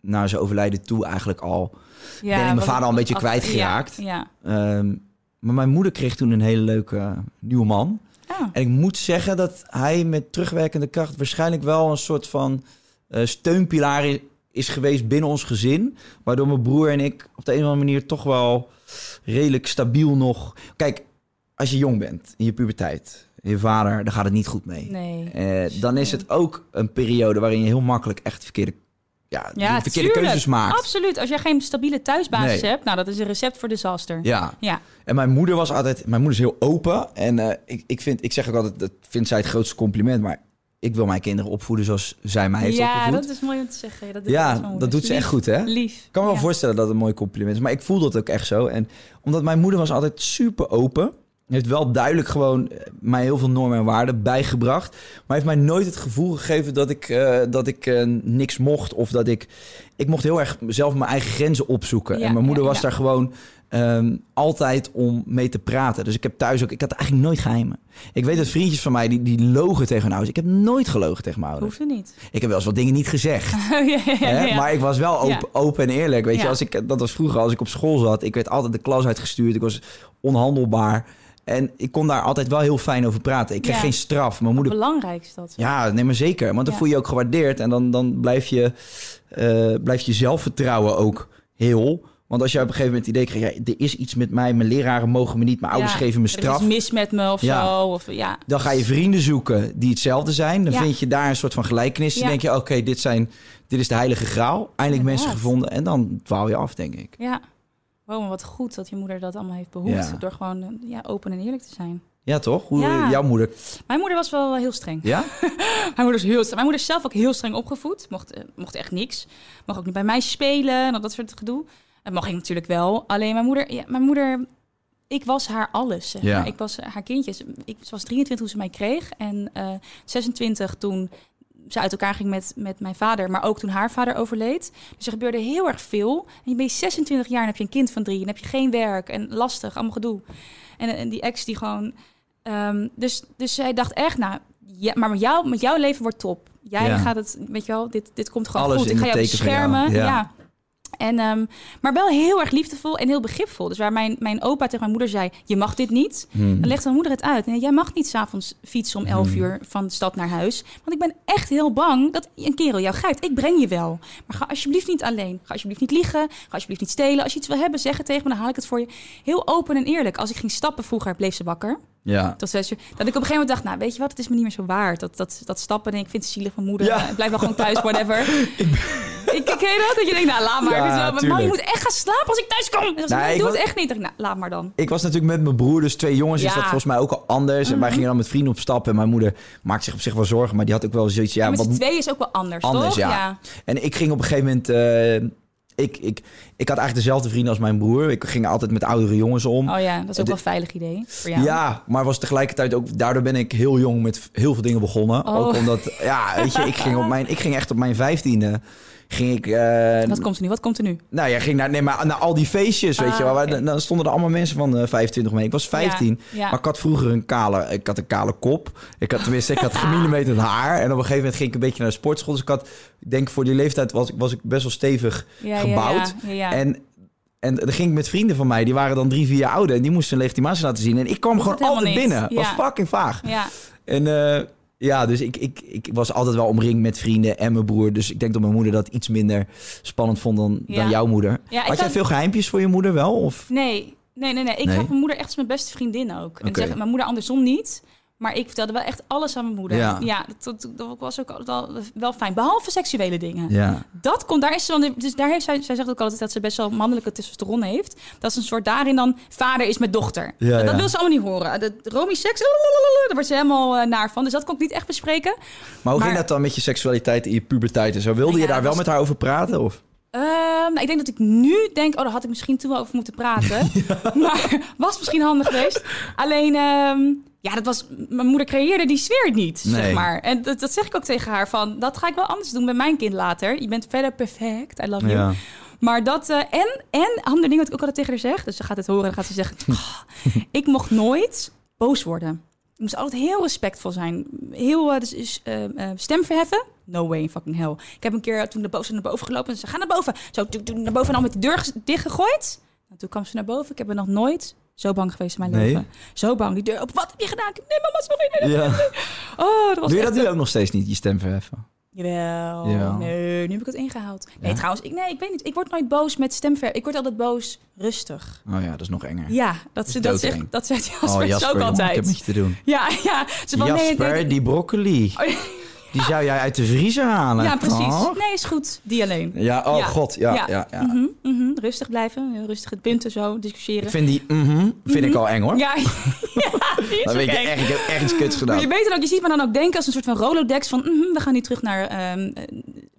na zijn overlijden toe eigenlijk al... ja ben ik mijn vader al een beetje af- kwijtgeraakt. Ja. ja. ehm, maar mijn moeder kreeg toen een hele leuke nieuwe man. Ah, En ik moet zeggen dat hij met terugwerkende kracht waarschijnlijk wel een soort van eh, steunpilaar is geweest binnen ons gezin. Waardoor mijn broer en ik op de een of andere manier toch wel redelijk stabiel nog... Kijk, als je jong bent, in je puberteit, je vader, daar gaat het niet goed mee. nee. Eh, dan is het ook een periode waarin je heel makkelijk echt verkeerde, ja, Ja, verkeerde tuurlijk. keuzes maakt. Absoluut. Als jij geen stabiele thuisbasis Nee. hebt, nou, dat is een recept voor disaster. Ja. Ja. En mijn moeder was altijd, mijn moeder is heel open. En eh, ik, ik, vind, ik zeg ook altijd, dat vindt zij het grootste compliment. Maar ik wil mijn kinderen opvoeden zoals zij mij heeft ja, opgevoed. dat is mooi om te zeggen. Dat doet ja, dat moeder. doet ze echt goed, hè? Lief. Ik kan me wel Ja. voorstellen dat het een mooi compliment is. Maar ik voel dat ook echt zo. En omdat mijn moeder was altijd super open. Heeft wel duidelijk gewoon eh, mij heel veel normen en waarden bijgebracht. Maar heeft mij nooit het gevoel gegeven dat ik, eh, dat ik eh, niks mocht. Of dat ik... Ik mocht heel erg zelf mijn eigen grenzen opzoeken. Ja, en mijn moeder ja, was ja. daar gewoon ehm, altijd om mee te praten. Dus ik heb thuis ook... Ik had eigenlijk nooit geheimen. Ik weet dat vriendjes van mij die, die logen tegen hun ouders. Ik heb nooit gelogen tegen mijn ouders. Hoeft er niet. Ik heb wel eens wat dingen niet gezegd. Oh, ja, ja, ja, Hè? ja. Maar ik was wel open, open en eerlijk. Weet je, als ik, dat was vroeger als ik op school zat. Ik werd altijd de klas uitgestuurd. Ik was onhandelbaar. En ik kon daar altijd wel heel fijn over praten. Ik kreeg Ja. geen straf. Mijn moeder... Belangrijk is dat. Ja, nee, maar zeker. Want dan Ja. voel je je ook gewaardeerd. En dan, dan blijf, je, eh, blijft je zelfvertrouwen ook heel. Want als je op een gegeven moment het idee krijgt... Ja, er is iets met mij. Mijn leraren mogen me niet. Mijn ouders geven me Er straf. is mis met me of Ja. zo. Of, ja. Dan ga je vrienden zoeken die hetzelfde zijn. Dan vind je daar een soort van gelijkenis. Dan denk je, oké, dit dit, dit is de heilige graal. Eindelijk mensen gevonden. En dan dwaal je af, denk ik. ja. Wow, maar wat goed dat je moeder dat allemaal heeft behoed. Ja. Door gewoon eh, ja, open en eerlijk te zijn. Ja, toch? Hoe, Ja. Jouw moeder. Mijn moeder was wel heel streng. Ja? Mijn moeder is heel streng. Mijn moeder is zelf ook heel streng opgevoed. Mocht, eh, mocht echt niks. Mag ook niet bij mij spelen en dat soort gedoe. Dat mag ik natuurlijk wel. Alleen mijn moeder, ja, mijn moeder, ik was haar alles. Zeg Ja. maar. Ik was haar kindje. Ik ze was 23 toen ze mij kreeg en eh 26 toen ze uit elkaar ging met, met mijn vader, maar ook toen haar vader overleed. Dus er gebeurde heel erg veel. En je bent 26 jaar en heb je een kind van drie en heb je geen werk en lastig, allemaal gedoe. En, en die ex die gewoon. ehm, dus, dus zij dacht echt, nou, ja, maar met, jou, met jouw leven wordt top. Jij Ja. gaat het, weet je wel, dit, dit komt gewoon Alles goed. Ik ga jou beschermen. ja. Ja. En, ehm, maar wel heel erg liefdevol en heel begripvol. Dus waar mijn, mijn opa tegen mijn moeder zei: Je mag dit niet. Hmm. Dan legt mijn moeder het uit. En jij mag niet s'avonds fietsen om 11 uur van de stad naar huis. Want ik ben echt heel bang dat een kerel jou grijpt. Ik breng je wel. Maar ga alsjeblieft niet alleen. Ga alsjeblieft niet liegen. Ga alsjeblieft niet stelen. Als je iets wil hebben, zeg het tegen me. Dan haal ik het voor je. Heel open en eerlijk. Als ik ging stappen vroeger, bleef ze wakker. Ja. Tot zes uur. Dat ik op een gegeven moment dacht, nou weet je wat, het is me niet meer zo waard. Dat, dat, dat stappen en ik vind het zielig van moeder. Ja. Ik blijf wel gewoon thuis, whatever. ik, ik ken je dat? Dat je denkt, nou laat maar. Ja, is maar je moet echt gaan slapen als ik thuis kom. Zeg Nee, ik, ik doe was- het echt niet. Nou, laat maar dan. Ik was natuurlijk met mijn broer, dus twee jongens, is Ja. Mhm. dat volgens mij ook al anders. En wij gingen dan met vrienden op stap. En mijn moeder maakt zich op zich wel zorgen, maar die had ook wel zoiets. Ja, Ja, met wat tweeën is ook wel anders, anders, toch? ja. En ik ging op een gegeven moment. eh, ik, ik, ik had eigenlijk dezelfde vrienden als mijn broer. Ik ging altijd met oudere jongens om. Oh ja, dat is ook wel een veilig idee voor jou. Ja, maar was tegelijkertijd ook... Daardoor ben ik heel jong met heel veel dingen begonnen. Oh. Ook omdat... Ja, weet je, ik ging, op mijn, ik ging echt op mijn vijftiende... Ging ik... eh, Wat komt er nu? Wat komt er nu? nou ja, ging naar, nee, maar naar al die feestjes, weet Ah, je wel. waar- oké. Dan stonden er allemaal mensen van eh 25 mee. Ik was 15, Ja, ja. maar ik had vroeger een kale, ik had een kale kop. Ik had tenminste, ik had gemillimeterd haar. En op een gegeven moment ging ik een beetje naar de sportschool. Dus ik had, ik denk voor die leeftijd was, ik- was ik best wel stevig Ja, gebouwd. En, en dan ging ik met vrienden van mij, die waren dan drie, vier jaar ouder. En die moesten een legitimatie laten zien. En ik kwam Dat gewoon altijd binnen. was Ja. fucking vaag. Ja, En eh, ja, dus ik, ik, ik was altijd wel omringd met vrienden en mijn broer. Dus ik denk dat mijn moeder dat iets minder spannend vond dan, Ja. dan jouw moeder. Ja, Had jij had- veel geheimpjes voor je moeder wel? Of? nee. Nee, nee, nee. Ik Nee? had mijn moeder echt als mijn beste vriendin ook. En Oké. zeg, mijn moeder andersom niet. Maar ik vertelde wel echt alles aan mijn moeder. Ja. Ja, dat, dat, dat was ook al wel fijn. Behalve seksuele dingen. Ja. Dat komt, daar is ze dan, dus daar heeft zij, zij zegt ook altijd dat ze best wel mannelijke testosteron heeft. Dat is een soort daarin dan vader is met dochter. Ja, dat wil ze allemaal niet horen. De Romy seks, daar wordt ze helemaal eh, naar van. Dus dat kon ik niet echt bespreken. Maar hoe Maar- ging dat dan met je seksualiteit in je puberteit en zo? Wilde je daar wel was- met haar over praten? Of? Nou, ik denk dat ik nu denk, oh, daar had ik misschien toen wel over moeten praten. Maar was misschien handig geweest. Alleen, ehm, ja, dat was, mijn moeder creëerde die sfeer niet, Nee. zeg maar. En dat, dat zeg ik ook tegen haar van, dat ga ik wel anders doen met mijn kind later. Je bent verder perfect, I love you. Ja. Maar dat, eh, en, en andere dingen wat ik ook altijd tegen haar zeg, dus ze gaat het horen en dan gaat ze zeggen, "Ah, ik mocht nooit boos worden. Ik moest altijd heel respectvol zijn. Heel uh, dus, is, uh, uh, stem verheffen. No way in fucking hell. Ik heb een keer toen de boos naar boven gelopen en ze gaan naar boven. Zo toen naar boven en al met de deur dichtgegooid. En toen kwam ze naar boven. Ik heb er nog nooit zo bang geweest in mijn Nee? leven. Zo bang. Die deur op. Wat heb je gedaan? Nee, mama, sorry. Nee, nee, Ja. nee. Oh, dat was Doe je dat nu ook nog steeds niet, je stem verheffen? Jawel. Ja. Nee, nu heb ik het ingehaald. Nee, Ja? trouwens, ik, nee, ik weet niet. Ik word nooit boos met stemver. Ik word altijd boos rustig. Oh ja, dat is nog enger. Ja, dat, ze dat, zegt, dat zegt Jasper, oh, Jasper, ook altijd. ik heb te doen. Ja, ja. Ze van, nee, Jasper, nee, die broccoli, Oh, die zou jij uit de vriezer halen. ja, precies. toch? Nee, is goed. Die alleen. Ja, oh Ja. god, ja, ja. ja, Mhm, mhm. Rustig blijven. Rustig het punten zo discussiëren. Ik vind die mhm, vind ik al eng hoor. Ja, Dan weet je echt, ik heb echt iets kuts Maar gedaan. je weet dan ook, je ziet me dan ook denken als een soort van Rolodex van mhm, we gaan nu terug naar ehm, eh,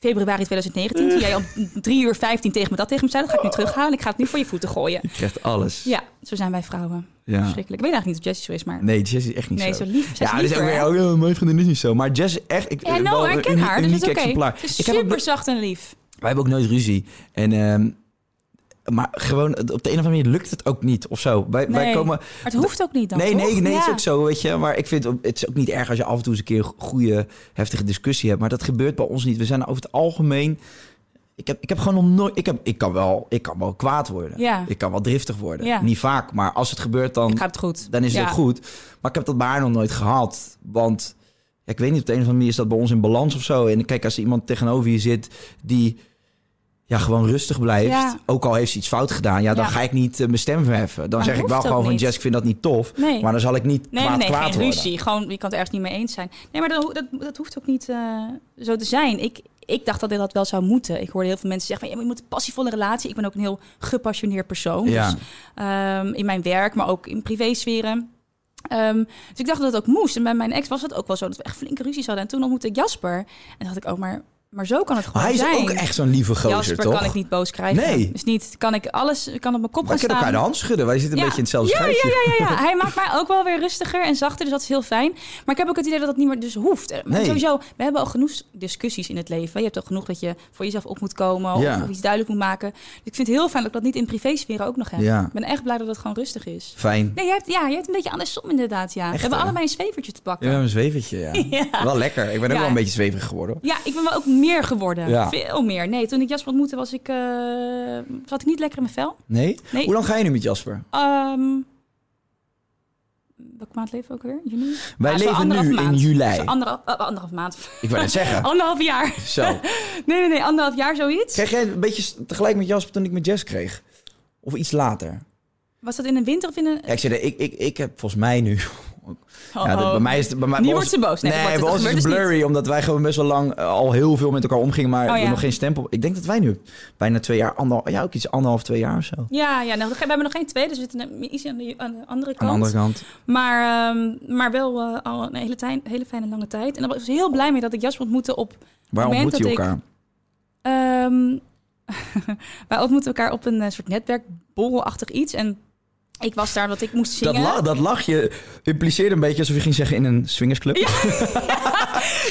februari 2019. Toen jij om 3 uur 15 tegen me dat tegen me zei, dat ga ik nu terughalen. Ik ga het nu voor je voeten gooien. Je krijgt alles. Ja, zo zijn wij vrouwen. Ja. Verschrikkelijk. Ik weet eigenlijk niet of Jessie zo is, maar... Nee, Jess is echt niet Nee, zo. zo lief. Is Ja, dus ook weer, oh, mijn vriendin is niet zo. Maar Jess is echt... Ik, Ja, nou, ik ken haar, dus uniek is oké. is Ik heb ook, super zacht en lief. wij hebben ook nooit ruzie. En, ehm, maar gewoon, op de een of andere manier lukt het ook niet of zo. Wij, wij komen... Maar het hoeft ook niet dan, Nee, toch? nee, nee, het is ook zo, weet je. Maar ik vind het is ook niet erg als je af en toe eens een keer een goede, heftige discussie hebt. Maar dat gebeurt bij ons niet. We zijn over het algemeen... Ik heb, ik heb gewoon nog nooit... Ik, heb, ik, kan wel, ik kan wel kwaad worden. Ja. Ik kan wel driftig worden. Ja. Niet vaak, maar als het gebeurt dan... Gaat het goed. dan is het goed. Maar ik heb dat bij haar nog nooit gehad. Want ik weet niet, op de een of andere manier is dat bij ons in balans of zo. En kijk, als er iemand tegenover je zit die ja, gewoon rustig blijft, Ja. ook al heeft ze iets fout gedaan, ja, dan Ja. ga ik niet eh, mijn stem verheffen. Dan Maar zeg ik wel gewoon van. Jess, ik vind dat niet tof. Nee. Maar dan zal ik niet Nee, kwaad nee, kwaad geen worden. ruzie. Gewoon, je kan het ergens niet mee eens zijn. Nee, maar dat, dat, dat hoeft ook niet eh, zo te zijn. Ik, ik dacht dat dat wel zou moeten. Ik hoorde heel veel mensen zeggen van, ja, maar je moet een passievolle relatie. Ik ben ook een heel gepassioneerd persoon. Ja. Dus, ehm, in mijn werk, maar ook in privésferen. Ehm, dus ik dacht dat het ook moest. En bij mijn ex was het ook wel zo dat we echt flinke ruzies hadden. En toen ontmoette ik Jasper. En dacht ik ook, maar, maar zo kan het gewoon Maar hij is zijn. ook echt zo'n lieve gozer, Jasper toch? kan ik niet boos krijgen. Nee. Dus niet, kan ik alles, kan op mijn kop Wij gaan kunnen elkaar staan. de hand schudden. Wij zitten een beetje in hetzelfde ja, ja, schuitje. ja, ja, ja. Hij maakt mij ook wel weer rustiger en zachter, dus dat is heel fijn. Maar ik heb ook het idee dat dat niet meer dus hoeft. En Nee. Sowieso, we hebben al genoeg discussies in het leven. Je hebt al genoeg dat je voor jezelf op moet komen of, Ja. of iets duidelijk moet maken. Dus ik vind het heel fijn dat ik dat niet in privésferen ook nog heb. Ja. Ik ben echt blij dat het gewoon rustig is. Fijn. Nee, jij hebt, ja, jij hebt een beetje andersom inderdaad, ja. we hebben hè? allebei een zwevertje te pakken. we hebben een zwevertje, ja. Ja. Wel lekker. Ik ben ook wel een beetje zweverig geworden. hoor. Ja, ik ben wel ook meer geworden. Ja. Veel meer. Nee, toen ik Jasper ontmoette was ik, eh, zat ik niet lekker in mijn vel. Nee? Nee. Hoe lang ga je nu met Jasper? Ehm welke maand leven we ook weer? Juni? Wij Ah, leven nu in juli. Zo Anderhalf, eh, anderhalf maand. Ik wou net zeggen. Anderhalf jaar. Zo. Nee, nee, nee. Anderhalf jaar zoiets. Kreeg jij een beetje tegelijk met Jasper toen ik met Jess kreeg? Of iets later? Was dat in een winter of in een... Ja, ik zei, ik, ik, ik heb volgens mij nu... Oh, ja, dat- bij mij is het... Bij mij, Nu bij wordt ons- ze boos. Nee, Nee, bij ons is het dus blurry, omdat wij gewoon best wel lang eh, al heel veel met elkaar omgingen, maar Oh, we ja. nog geen stempel. Ik denk dat wij nu bijna twee jaar, anderhalf, ja, ook iets anderhalf, twee jaar of zo. Ja, ja nou, we hebben nog geen twee, dus we zitten iets aan de, aan de andere Aan kant. de andere kant. Maar, ehm, maar wel eh, al een hele, tijn- hele fijne lange tijd. En daar was ik heel blij mee dat ik Jasper ontmoette op... Waar moment ontmoet je dat ik- elkaar? Ehm, wij ontmoeten elkaar op een eh, soort netwerkborrelachtig iets. En ik was daar, wat ik moest zingen. Dat, la, dat lachje impliceerde een beetje alsof je ging zeggen in een swingersclub.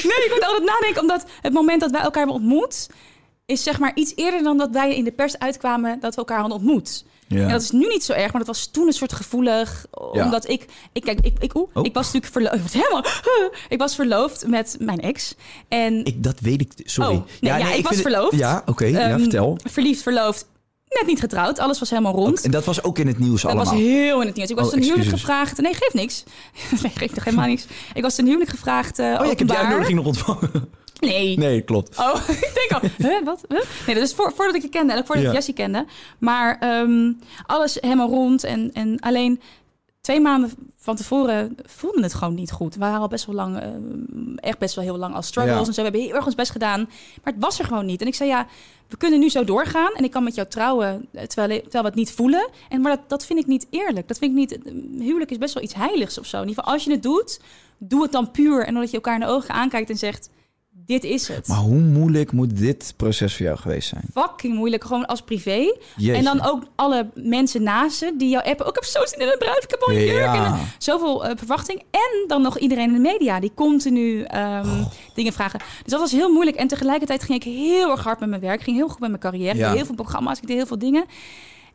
Nee, ik moet altijd nadenken, omdat het moment dat wij elkaar hebben ontmoet... is zeg maar iets eerder dan dat wij in de pers uitkwamen dat we elkaar hadden ontmoet. Ja. En dat is nu niet zo erg, maar dat was toen een soort gevoelig. Ja. Omdat ik, ik kijk, ik, ik, Oh. ik was natuurlijk verloofd. Helemaal, ik was verloofd met mijn ex. En Ik, dat weet ik, sorry. Oh, nee, ja, ik was het- verloofd. Ja, oké, ja, ehm, vertel. verliefd, verloofd, net niet getrouwd. Alles was helemaal rond. En dat was ook in het nieuws Dat allemaal. was heel in het nieuws. Ik was Oh, ten huwelijk gevraagd. Nee, geeft niks. nee, geeft toch helemaal niks. Ik was ten huwelijk gevraagd. eh Oh ja, ik heb die uitnodiging nog ontvangen. Nee. Nee, klopt. Oh, ik denk al, huh, wat? Huh? Nee, dat is voor, voordat ik je kende en ook voordat Ja. ik Jessie kende. Maar ehm, alles helemaal rond en, en alleen twee maanden van tevoren voelden het gewoon niet goed. We waren al best wel lang, ehm, echt best wel heel lang als struggles Ja. en zo. We hebben heel erg ons best gedaan, maar het was er gewoon niet. En ik zei, ja, we kunnen nu zo doorgaan en ik kan met jou trouwen eh, terwijl, terwijl we het niet voelen. En, maar dat, dat vind ik niet eerlijk. Dat vind ik niet, eh, huwelijk is best wel iets heiligs of zo. In ieder geval, als je het doet, doe het dan puur. En omdat je elkaar in de ogen aankijkt en zegt, dit is het Maar hoe moeilijk moet dit proces voor jou geweest zijn? fucking moeilijk, gewoon als privé. En dan ook alle mensen naast je die jou appen. Ook heb zo zin in een bruid, ik heb al een jurk. Ja. En zoveel eh, verwachting. En dan nog iedereen in de media die continu ehm, Oh. dingen vragen. Dus dat was heel moeilijk. En tegelijkertijd ging ik heel erg hard met mijn werk. Ging heel goed met mijn carrière. Ja. heel veel programma's, ik deed heel veel dingen.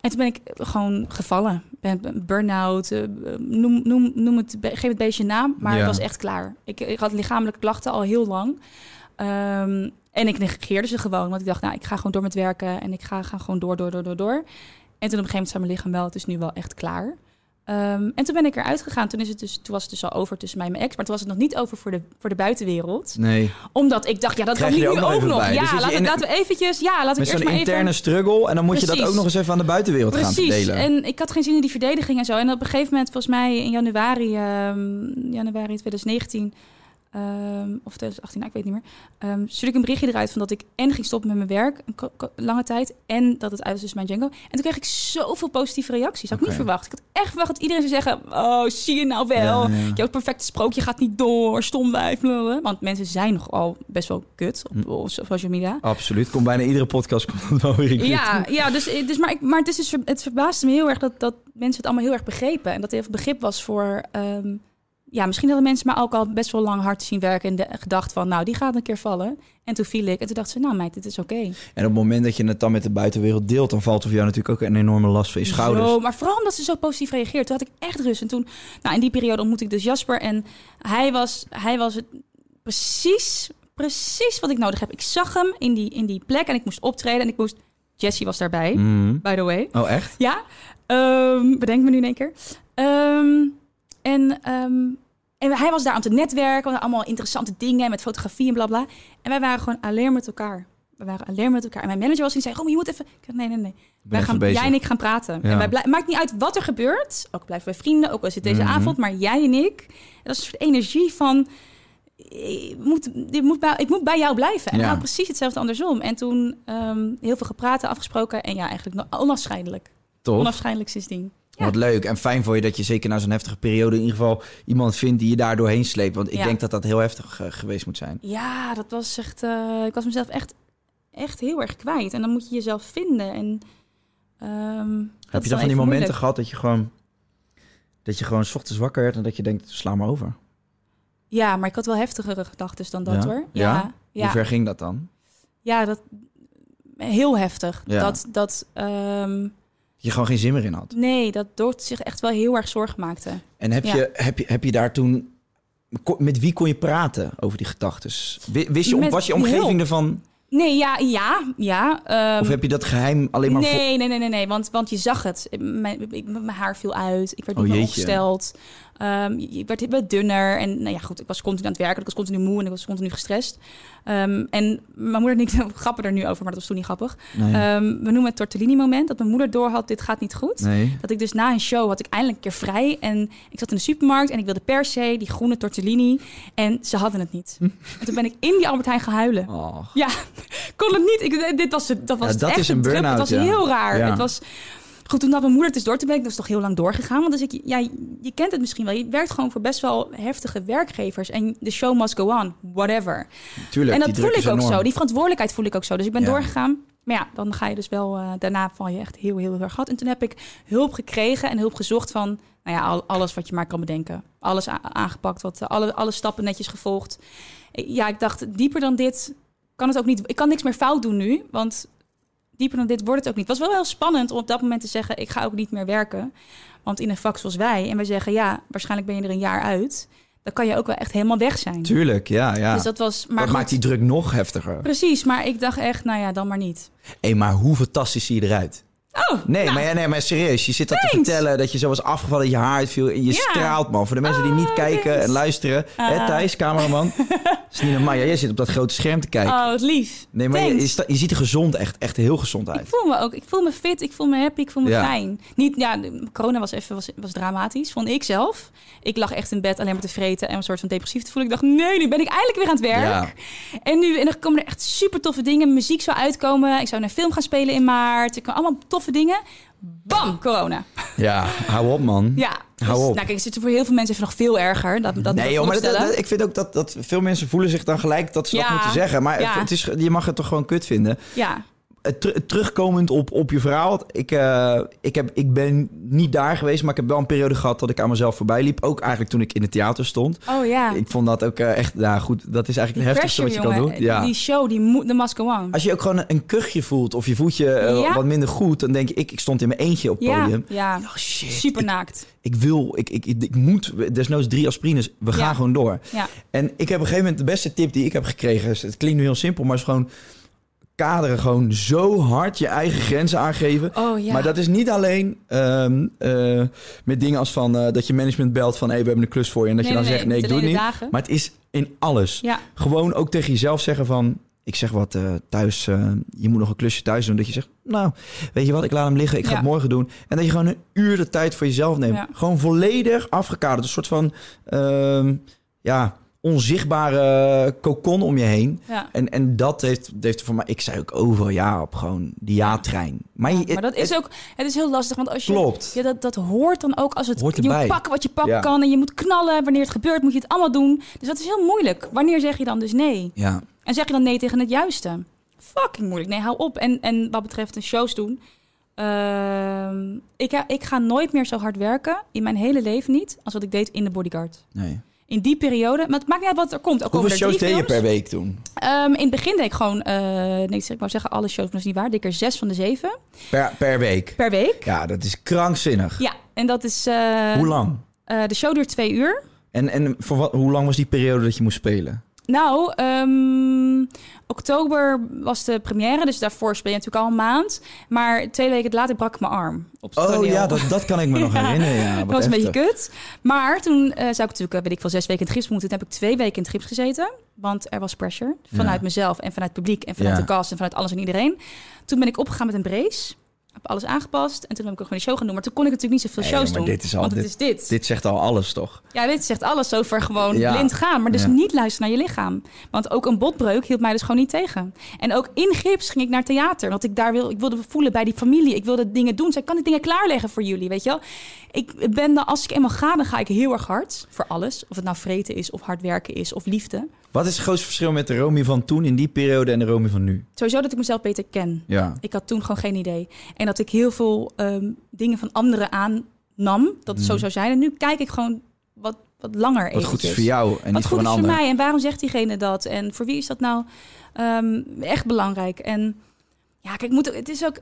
En toen ben ik gewoon gevallen. Ben, burn-out, eh, noem, noem, noem het, geef het beestje een naam. Maar Ja. het was echt klaar. Ik, ik had lichamelijke klachten al heel lang. Ehm, en ik negeerde ze gewoon. Want ik dacht, nou, ik ga gewoon door met werken. En ik ga, ga gewoon door, door, door, door, door. En toen op een gegeven moment zei mijn lichaam wel, het is nu wel echt klaar. Ehm, en toen ben ik eruit gegaan. Toen, is het dus, toen was het dus al over tussen mij en mijn ex. Maar toen was het nog niet over voor de, voor de buitenwereld. Nee. Omdat ik dacht, ja, dat kan nu ook nog ook even nog. bij. Dus Ja, zit je laten, we eventjes... Ja, Met we eerst zo'n maar interne even... struggle. En dan moet je dat ook nog eens even aan de buitenwereld gaan Precies. verdelen. En ik had geen zin in die verdediging en zo. En op een gegeven moment, volgens mij in januari, ehm, januari 2019... ehm, of 2018, nou, ik weet niet meer. stuurde ik een berichtje eruit van dat ik en ging stoppen met mijn werk, een lange tijd, en dat het uit was tussen mijn Django. En toen kreeg ik zoveel positieve reacties. Had ik niet verwacht. Ik had echt verwacht dat iedereen zou zeggen, oh, zie je nou wel. Ja, ja. Jouw perfecte sprookje gaat niet door, stom wijf. blablabla. Want mensen zijn nogal best wel kut op, op social media. Absoluut. Komt bijna iedere podcast komt dat wel weer in. Ja, ja dus, dus, maar, ik, maar het, is dus, het verbaasde me heel erg dat, dat mensen het allemaal heel erg begrepen. En dat er heel veel begrip was voor... ehm, ja, misschien hadden mensen mij ook al best wel lang hard zien werken... en de, gedacht van, nou, die gaat een keer vallen. En toen viel ik. En toen dacht ze, nou meid, dit is oké. En op het moment dat je het dan met de buitenwereld deelt... dan valt er voor jou natuurlijk ook een enorme last van je schouders. Zo, maar vooral omdat ze zo positief reageert. Toen had ik echt rust. En toen, nou, in die periode ontmoette ik dus Jasper. En hij was, hij was het precies, precies wat ik nodig heb. Ik zag hem in die, in die plek en ik moest optreden. En ik moest... Jessie was daarbij, Mhm. by the way. Oh, echt? Ja, ehm, bedenk me nu in één keer. Ehm, en, ehm, en hij was daar aan het netwerken, we allemaal interessante dingen met fotografie en bla bla. En wij waren gewoon alleen met elkaar. We waren alleen met elkaar. En mijn manager was die zei: Rom, je moet even. Ik nee, nee, nee. Wij gaan, bezig. jij en ik gaan praten. Ja. En wij maakt niet uit wat er gebeurt. Ook blijven wij vrienden, ook al is het deze Mhm. avond. Maar jij en ik. En dat is een soort energie van. Ik moet, dit moet bij, ik moet bij jou blijven. En Ja. nou precies hetzelfde andersom. En toen ehm, heel veel gepraat, afgesproken. En ja, eigenlijk onafscheidelijk. Tof. Onafscheidelijk sindsdien. Ja. Wat leuk en fijn voor je dat je zeker na zo'n heftige periode... in ieder geval iemand vindt die je daar doorheen sleept. Want ik Ja. denk dat dat heel heftig eh, geweest moet zijn. Ja, dat was echt. eh, ik was mezelf echt, echt heel erg kwijt. En dan moet je jezelf vinden. En, ehm, Heb je dan van die momenten moeilijk. gehad dat je gewoon... dat je gewoon 's ochtends wakker werd en dat je denkt, sla maar over? Ja, maar ik had wel heftigere gedachten dan dat Ja? hoor. Ja? Ja, Hoe ver ging dat dan? ja dat heel heftig. Dat, dat ehm, Je gewoon geen zin meer in had. nee, dat Doort zich echt wel heel erg zorgen maakte. En heb, Ja. je, heb, je, heb je daar toen... Met wie kon je praten over die gedachten? Wist je, Met was je omgeving ervan... Nee, ja, ja, ja. ehm, Of heb je dat geheim alleen maar... voor- nee, nee, nee, nee, nee, want, want je zag het. Mijn, mijn haar viel uit. Ik werd Oh, niet meer jeetje. opgesteld. Ehm, ik werd wat dunner. En nou ja, goed, ik was continu aan het werken. Ik was continu moe en ik was continu gestrest. Ehm, en mijn moeder niks grappen er nu over, maar dat was toen niet grappig. Nee. Ehm, we noemen het tortellini-moment. Dat mijn moeder doorhad, dit gaat niet goed. nee. Dat ik dus na een show had ik eindelijk een keer vrij. En ik zat in de supermarkt en ik wilde per se die groene tortellini. En ze hadden het niet. En toen ben ik in die Albert Heijn gaan huilen. Och. Ja, kon het niet. Ik, dit was het. Dat was Ja, het dat echt is een burn-out, Het was ja. heel raar. Ja. Het was goed. Toen had mijn moeder het dus door te ben ik dus toch heel lang doorgegaan. Want dus ik, ja, je kent het misschien wel. Je werkt gewoon voor best wel heftige werkgevers en de show must go on, whatever. Tuurlijk, en dat voel ik is ook enorm. zo. Die verantwoordelijkheid voel ik ook zo. Dus ik ben Ja. doorgegaan. Maar ja, dan ga je dus wel. eh, daarna val je echt heel, heel, heel erg hard. En toen heb ik hulp gekregen en hulp gezocht van. Nou ja, al- alles wat je maar kan bedenken. Alles aangepakt, wat, eh, alle, alle stappen netjes gevolgd. Ja, ik dacht, dieper dan dit kan het ook niet. Ik kan niks meer fout doen nu, want dieper dan dit wordt het ook niet. Het was wel heel spannend om op dat moment te zeggen, ik ga ook niet meer werken. Want in een vak zoals wij, en wij zeggen, ja, waarschijnlijk ben je er een jaar uit. Dan kan je ook wel echt helemaal weg zijn. Tuurlijk, ja, ja. Dus dat was, maar dat goed, maakt die druk nog heftiger. precies. Maar ik dacht echt, nou ja, dan maar niet. Hé, maar hoe fantastisch zie je eruit? Oh, Nee, maar, ja, nee, maar serieus. Je zit dat te vertellen dat je zo was afgevallen, je haar uitviel en je Ja. straalt, man. Voor de mensen die niet Oh, kijken thanks. en luisteren. Hè, Ah. Thijs, cameraman. is niet normaal. Ja, jij zit op dat grote scherm te kijken. oh, wat lief. nee, maar je, je, ziet er gezond, echt, echt heel gezond Ik uit. voel me ook, ik voel me fit, ik voel me happy, ik voel me Ja. fijn. Niet, ja, corona was even was, was dramatisch, vond ik zelf. Ik lag echt in bed alleen maar te vreten en een soort van depressief te voelen. Ik dacht, nee, nu ben ik eindelijk weer aan het werk. Ja. En nu en dan komen er echt super toffe dingen. Muziek zou uitkomen. Ik zou naar film gaan spelen in maart. Ik kan allemaal toffe dingen. Bam, corona. Ja, hou op, man. Ja. Dus, Hou op. Nou, kijk, het zit voor heel veel mensen even nog veel erger. Dat, dat Nee, joh, maar dat, vooropstellen. dat- ik vind ook dat, dat veel mensen voelen zich dan gelijk dat ze dat moeten zeggen. Maar Ja. het is, je mag het toch gewoon kut vinden. Ja, ter- terugkomend op, op je verhaal. Ik, eh, ik, heb, ik ben niet daar geweest, maar ik heb wel een periode gehad dat ik aan mezelf voorbij liep. Ook eigenlijk toen ik in het theater stond. Oh ja. Ik vond dat ook eh, echt, nou goed, dat is eigenlijk het heftigste wat je kan doen. Ja. Die show, die moet, de go on. Als je ook gewoon een, kuchje voelt of je voelt je eh, Ja. wat minder goed, dan denk ik, ik stond in mijn eentje op het Ja, podium. ja. Oh, shit. Super Ik, naakt. ik wil, ik, ik, ik, ik moet, desnoods drie aspirines, we gaan gewoon door. Ja. En ik heb op een gegeven moment de beste tip die ik heb gekregen. Het klinkt nu heel simpel, maar is gewoon kaderen gewoon zo hard je eigen grenzen aangeven. Oh ja. Maar dat is niet alleen ehm, eh, met dingen als van eh, dat je management belt van hey, we hebben een klus voor je en dat Nee, je dan nee, zegt nee, ik doe het niet. dagen. Maar het is in alles. Ja. Gewoon ook tegen jezelf zeggen van ik zeg wat eh, thuis, je moet nog een klusje thuis doen. Dat je zegt, nou, weet je wat, ik laat hem liggen, ik ga het morgen doen. En dat je gewoon een uur de tijd voor jezelf neemt. Gewoon volledig afgekaderd. Een soort van, ehm, ja, onzichtbare kokon om je heen. Ja. En, en dat heeft, heeft voor mij, ik zei ook overal ja op gewoon die ja-trein. Maar, je, Maar dat is ook, het is heel lastig, want als je, klopt. ja, dat, dat hoort dan ook als het, Hoort je moet erbij. pakken wat je pakken Ja. kan en je moet knallen. Wanneer het gebeurt, moet je het allemaal doen. Dus dat is heel moeilijk. Wanneer zeg je dan dus nee? Ja, En zeg je dan nee tegen het juiste? Fucking moeilijk. Nee, hou op. En, en wat betreft een shows doen. ehm, ik, ga- ik ga nooit meer zo hard werken, in mijn hele leven niet, als wat ik deed in de bodyguard. nee. In die periode, maar het maakt niet uit wat er komt. Ook Hoeveel er shows deed je per week toen? Ehm, in het begin deed ik gewoon, eh, nee, ik wou zeggen alle shows, maar dat is niet waar. Deed ik er zes van de zeven Per, per week? per week. Ja, dat is krankzinnig. Ja, en dat is... eh, Hoe lang? eh, de show duurt twee uur. En, en voor wat, hoe lang was die periode dat je moest spelen? Nou, ehm, oktober was de première, dus daarvoor speel je natuurlijk al een maand. Maar twee weken later brak ik mijn arm op het Oh toneel. ja, dat, dat kan ik me nog herinneren. Ja, dat was een beetje kut. Maar toen eh, zou ik natuurlijk, eh, weet ik veel, zes weken in het gips moeten. Toen heb ik twee weken in het gips gezeten. Want er was pressure vanuit Ja. mezelf en vanuit het publiek en vanuit Ja. de cast en vanuit alles en iedereen. Toen ben ik opgegaan met een brace. Heb alles aangepast. En toen heb ik ook gewoon die show gaan doen. Maar toen kon ik natuurlijk niet zoveel Nee, shows doen. dit is al- want het dit- is dit. Dit zegt al alles, toch? Ja, dit zegt alles over gewoon Ja. blind gaan. Maar dus Ja. niet luisteren naar je lichaam. Want ook een botbreuk hield mij dus gewoon niet tegen. En ook in gips ging ik naar theater. Want ik daar wil, ik wilde voelen bij die familie. Ik wilde dingen doen. Zij kan ik dingen klaarleggen voor jullie, weet je wel? Ik ben dan, als ik eenmaal ga, dan ga ik heel erg hard. Voor alles. Of het nou vreten is, of hard werken is, of liefde. Wat is het grootste verschil met de Romy van toen in die periode en de Romy van nu? Sowieso dat ik mezelf beter ken. Ja. Ik had toen gewoon geen idee. En dat ik heel veel ehm, dingen van anderen aannam. Dat het zo zou zijn. En nu kijk ik gewoon wat, wat langer. Wat goed is voor jou en Wat niet goed voor een is ander. voor mij en waarom zegt diegene dat? En voor wie is dat nou ehm, echt belangrijk? En ja, kijk, ik moet, het is ook...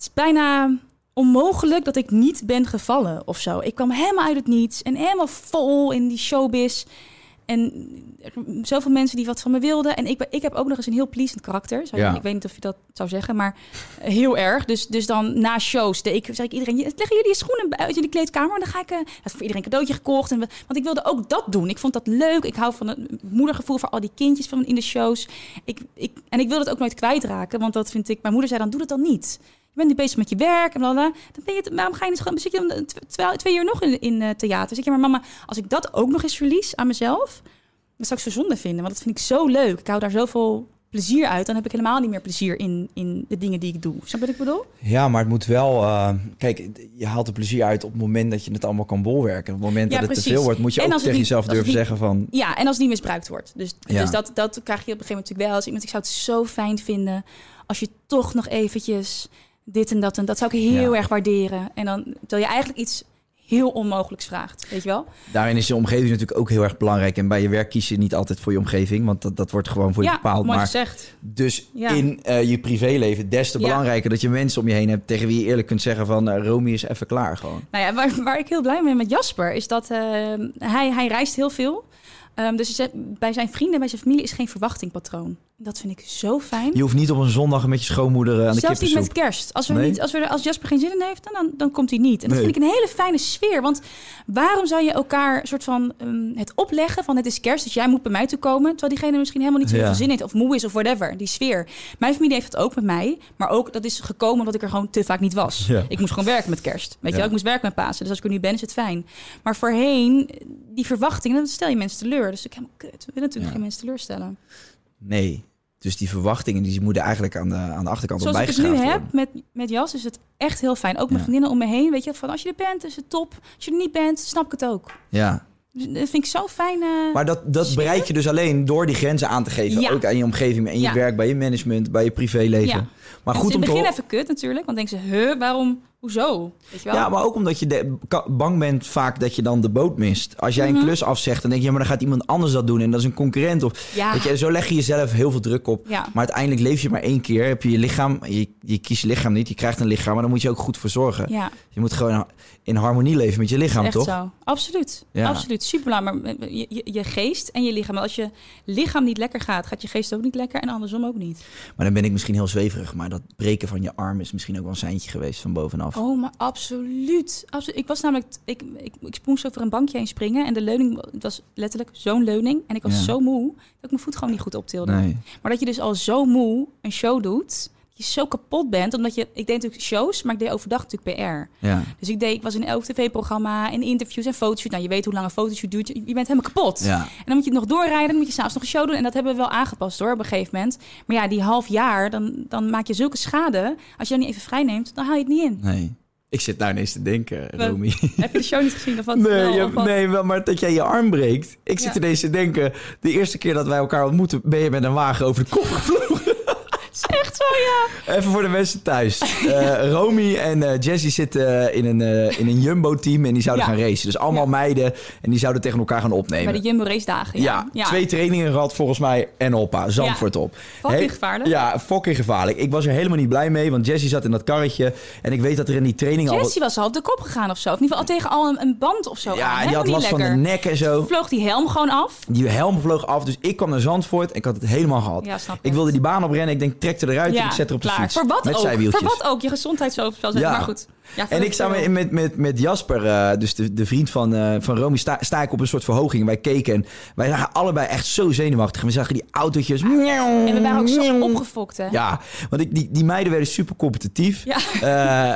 Het is bijna onmogelijk dat ik niet ben gevallen of zo. Ik kwam helemaal uit het niets en helemaal vol in die showbiz. En zoveel mensen die wat van me wilden. En ik, ik heb ook nog eens een heel pleasant karakter. Zou je- Ja. Ik weet niet of je dat zou zeggen, maar heel erg. Dus, dus dan na shows deed ik, zeg ik iedereen... leggen jullie je schoenen buiten in de kleedkamer? Dan ga ik... eh, had voor iedereen een cadeautje gekocht. En, want ik wilde ook dat doen. Ik vond dat leuk. Ik hou van het moedergevoel voor al die kindjes van in de shows. Ik, ik, en ik wil het ook nooit kwijtraken. Want dat vind ik... Mijn moeder zei dan, doe dat dan niet. Je bent nu bezig met je werk en blablabla. Dan ben je, het- waarom ga je niet gewoon... Zit je dan tw- twee, twee uur nog in, in eh, theater? Zeg je, maar mama, als ik dat ook nog eens verlies aan mezelf... dan zou ik zo zonde vinden. Want dat vind ik zo leuk. Ik hou daar zoveel plezier uit. Dan heb ik helemaal niet meer plezier in, in de dingen die ik doe. Snap je wat ik bedoel? Ja, maar het moet wel... eh, kijk, je haalt er plezier uit op het moment dat je het allemaal kan bolwerken. Op het moment Ja, dat het te veel wordt, moet je En ook tegen niet- jezelf durven niet- zeggen van... Ja, en als het niet misbruikt wordt. Dus, Ja. dus dat, dat krijg je op een gegeven moment natuurlijk wel. Als iemand, ik zou het zo fijn vinden als je toch nog eventjes dit en dat en dat zou ik heel Ja. erg waarderen. En dan terwijl je eigenlijk iets heel onmogelijks vraagt, weet je wel? Daarin is je omgeving natuurlijk ook heel erg belangrijk. En bij je werk kies je niet altijd voor je omgeving, want dat, dat wordt gewoon voor je ja, bepaald. mooi Maar gezegd. dus Ja. in eh, je privéleven des te Ja. belangrijker dat je mensen om je heen hebt tegen wie je eerlijk kunt zeggen van eh, Romy is even klaar gewoon. Nou ja, waar, waar ik heel blij mee ben met Jasper is dat eh, hij, hij reist heel veel. Ehm, dus bij zijn vrienden, bij zijn familie is geen verwachtingpatroon. Dat vind ik zo fijn. Je hoeft niet op een zondag met je schoonmoeder eh, aan de Zelfs niet met kerst. Als, we Nee? niet, als, we, als Jasper geen zin in heeft, dan, dan komt hij niet. En dat Nee. vind ik een hele fijne sfeer. Want waarom zou je elkaar soort van ehm, het opleggen van het is kerst, dus jij moet bij mij toe komen, terwijl diegene misschien helemaal niet zo heel Ja. veel zin heeft of moe is of whatever. Die sfeer. Mijn familie heeft het ook met mij, maar ook dat is gekomen omdat ik er gewoon te vaak niet was. Ja. Ik moest gewoon werken met kerst. Weet je wel, ik moest werken met Pasen. Dus als ik er nu ben, is het fijn. Maar voorheen, die verwachtingen, dan stel je mensen teleur. Dus ik helemaal kut. We willen natuurlijk geen mensen teleurstellen. Nee. Dus die verwachtingen die moeten eigenlijk aan de, aan de achterkant op Zoals ik het nu heb met, met Jas, is het echt heel fijn. Ook mijn Ja. vriendinnen om me heen. Weet je, van als je er bent, is het top. Als je er niet bent, snap ik het ook. Ja. Dat vind ik zo fijn. Maar dat, dat Sfeer? bereik je dus alleen door die grenzen aan te geven. Ja. Ook aan je omgeving, in je Ja. werk, bij je management, bij je privéleven. Maar het goed is in om het te begin even kut natuurlijk. Want denken ze, huh, waarom, hoezo? Weet je wel? Ja, maar ook omdat je de- bang bent vaak dat je dan de boot mist. Als jij een klus afzegt, dan denk je, ja, maar dan gaat iemand anders dat doen. En dat is een concurrent. Of, Ja. weet je, zo leg je jezelf heel veel druk op. Ja. Maar uiteindelijk leef je maar één keer. Heb je je lichaam, je, je kiest je lichaam niet. Je krijgt een lichaam, maar dan moet je ook goed voor zorgen. Ja, Je moet gewoon in harmonie leven met je lichaam, echt toch? zo. Absoluut. Ja. Absoluut. Super Maar je, je, je geest en je lichaam. Als je lichaam niet lekker gaat, gaat je geest ook niet lekker. En andersom ook niet. Maar dan ben ik misschien heel zweverig. Maar dat breken van je arm is misschien ook wel een seintje geweest van bovenaf. Oh, maar absoluut. absoluut. Ik was namelijk, ik, ik, ik moest over een bankje heen springen. En de leuning het was letterlijk zo'n leuning. En ik was Ja. zo moe dat ik mijn voet gewoon niet goed optilde. Nee. Maar dat je dus al zo moe een show doet. Je zo kapot bent. Omdat je, ik deed natuurlijk shows, maar ik deed overdag natuurlijk PR. Ja. Dus ik, deed, ik was in elk tv-programma, in interviews en fotoshoot. Nou, je weet hoe lang een fotoshoot duurt. Je, je bent helemaal kapot. Ja. En dan moet je het nog doorrijden, dan moet je s'avonds nog een show doen. En dat hebben we wel aangepast hoor, op een gegeven moment. Maar ja, die half jaar, dan, dan maak je zulke schade. Als je dan niet even vrij neemt, dan haal je het niet in. Nee. Ik zit nou ineens te denken? Romy. Heb je de show niet gezien? Of wat? Nee, Wel, je- of wat? nee, wel, maar dat jij je arm breekt. Ik zit Ja. ineens te denken, de eerste keer dat wij elkaar ontmoeten, ben je met een wagen over de kop gevlogen. Echt zo, ja. Even voor de mensen thuis. Eh Romy en eh Jessie zitten in een, eh, in een Jumbo-team en die zouden Ja. gaan racen. Dus allemaal Ja. meiden en die zouden tegen elkaar gaan opnemen. Bij de Jumbo race dagen. ja, Ja, twee trainingen gehad volgens mij en Oppa, Zandvoort op. Fucking Hey, gevaarlijk. Ja, fucking gevaarlijk. Ik was er helemaal niet blij mee, want Jessie zat in dat karretje. En ik weet dat er in die training al... Jessie was al op de kop gegaan of zo. Of in ieder geval al tegen al een, een band of zo. aan. Ja, die Helemaal had last van de nek en zo. Vloog die helm gewoon af. Die helm vloog af, dus ik kwam naar Zandvoort en ik had het helemaal gehad. Ja, snap ik wilde die baan oprennen. Ik denk, trek er eruit en ik zet er op de klaar. fiets. Voor wat met ook? Voor wat ook? Je gezondheidsoverspel zetten. Ja. Maar goed. Ja, En ik sta met, met, met, met Jasper, eh, dus de, de vriend van, eh van Romy, sta, sta ik op een soort verhoging. Wij keken en wij zagen allebei echt zo zenuwachtig. En we zagen die autootjes. En we waren ook zo opgefokt, hè? Ja, want ik, die, die meiden werden super competitief. Ja.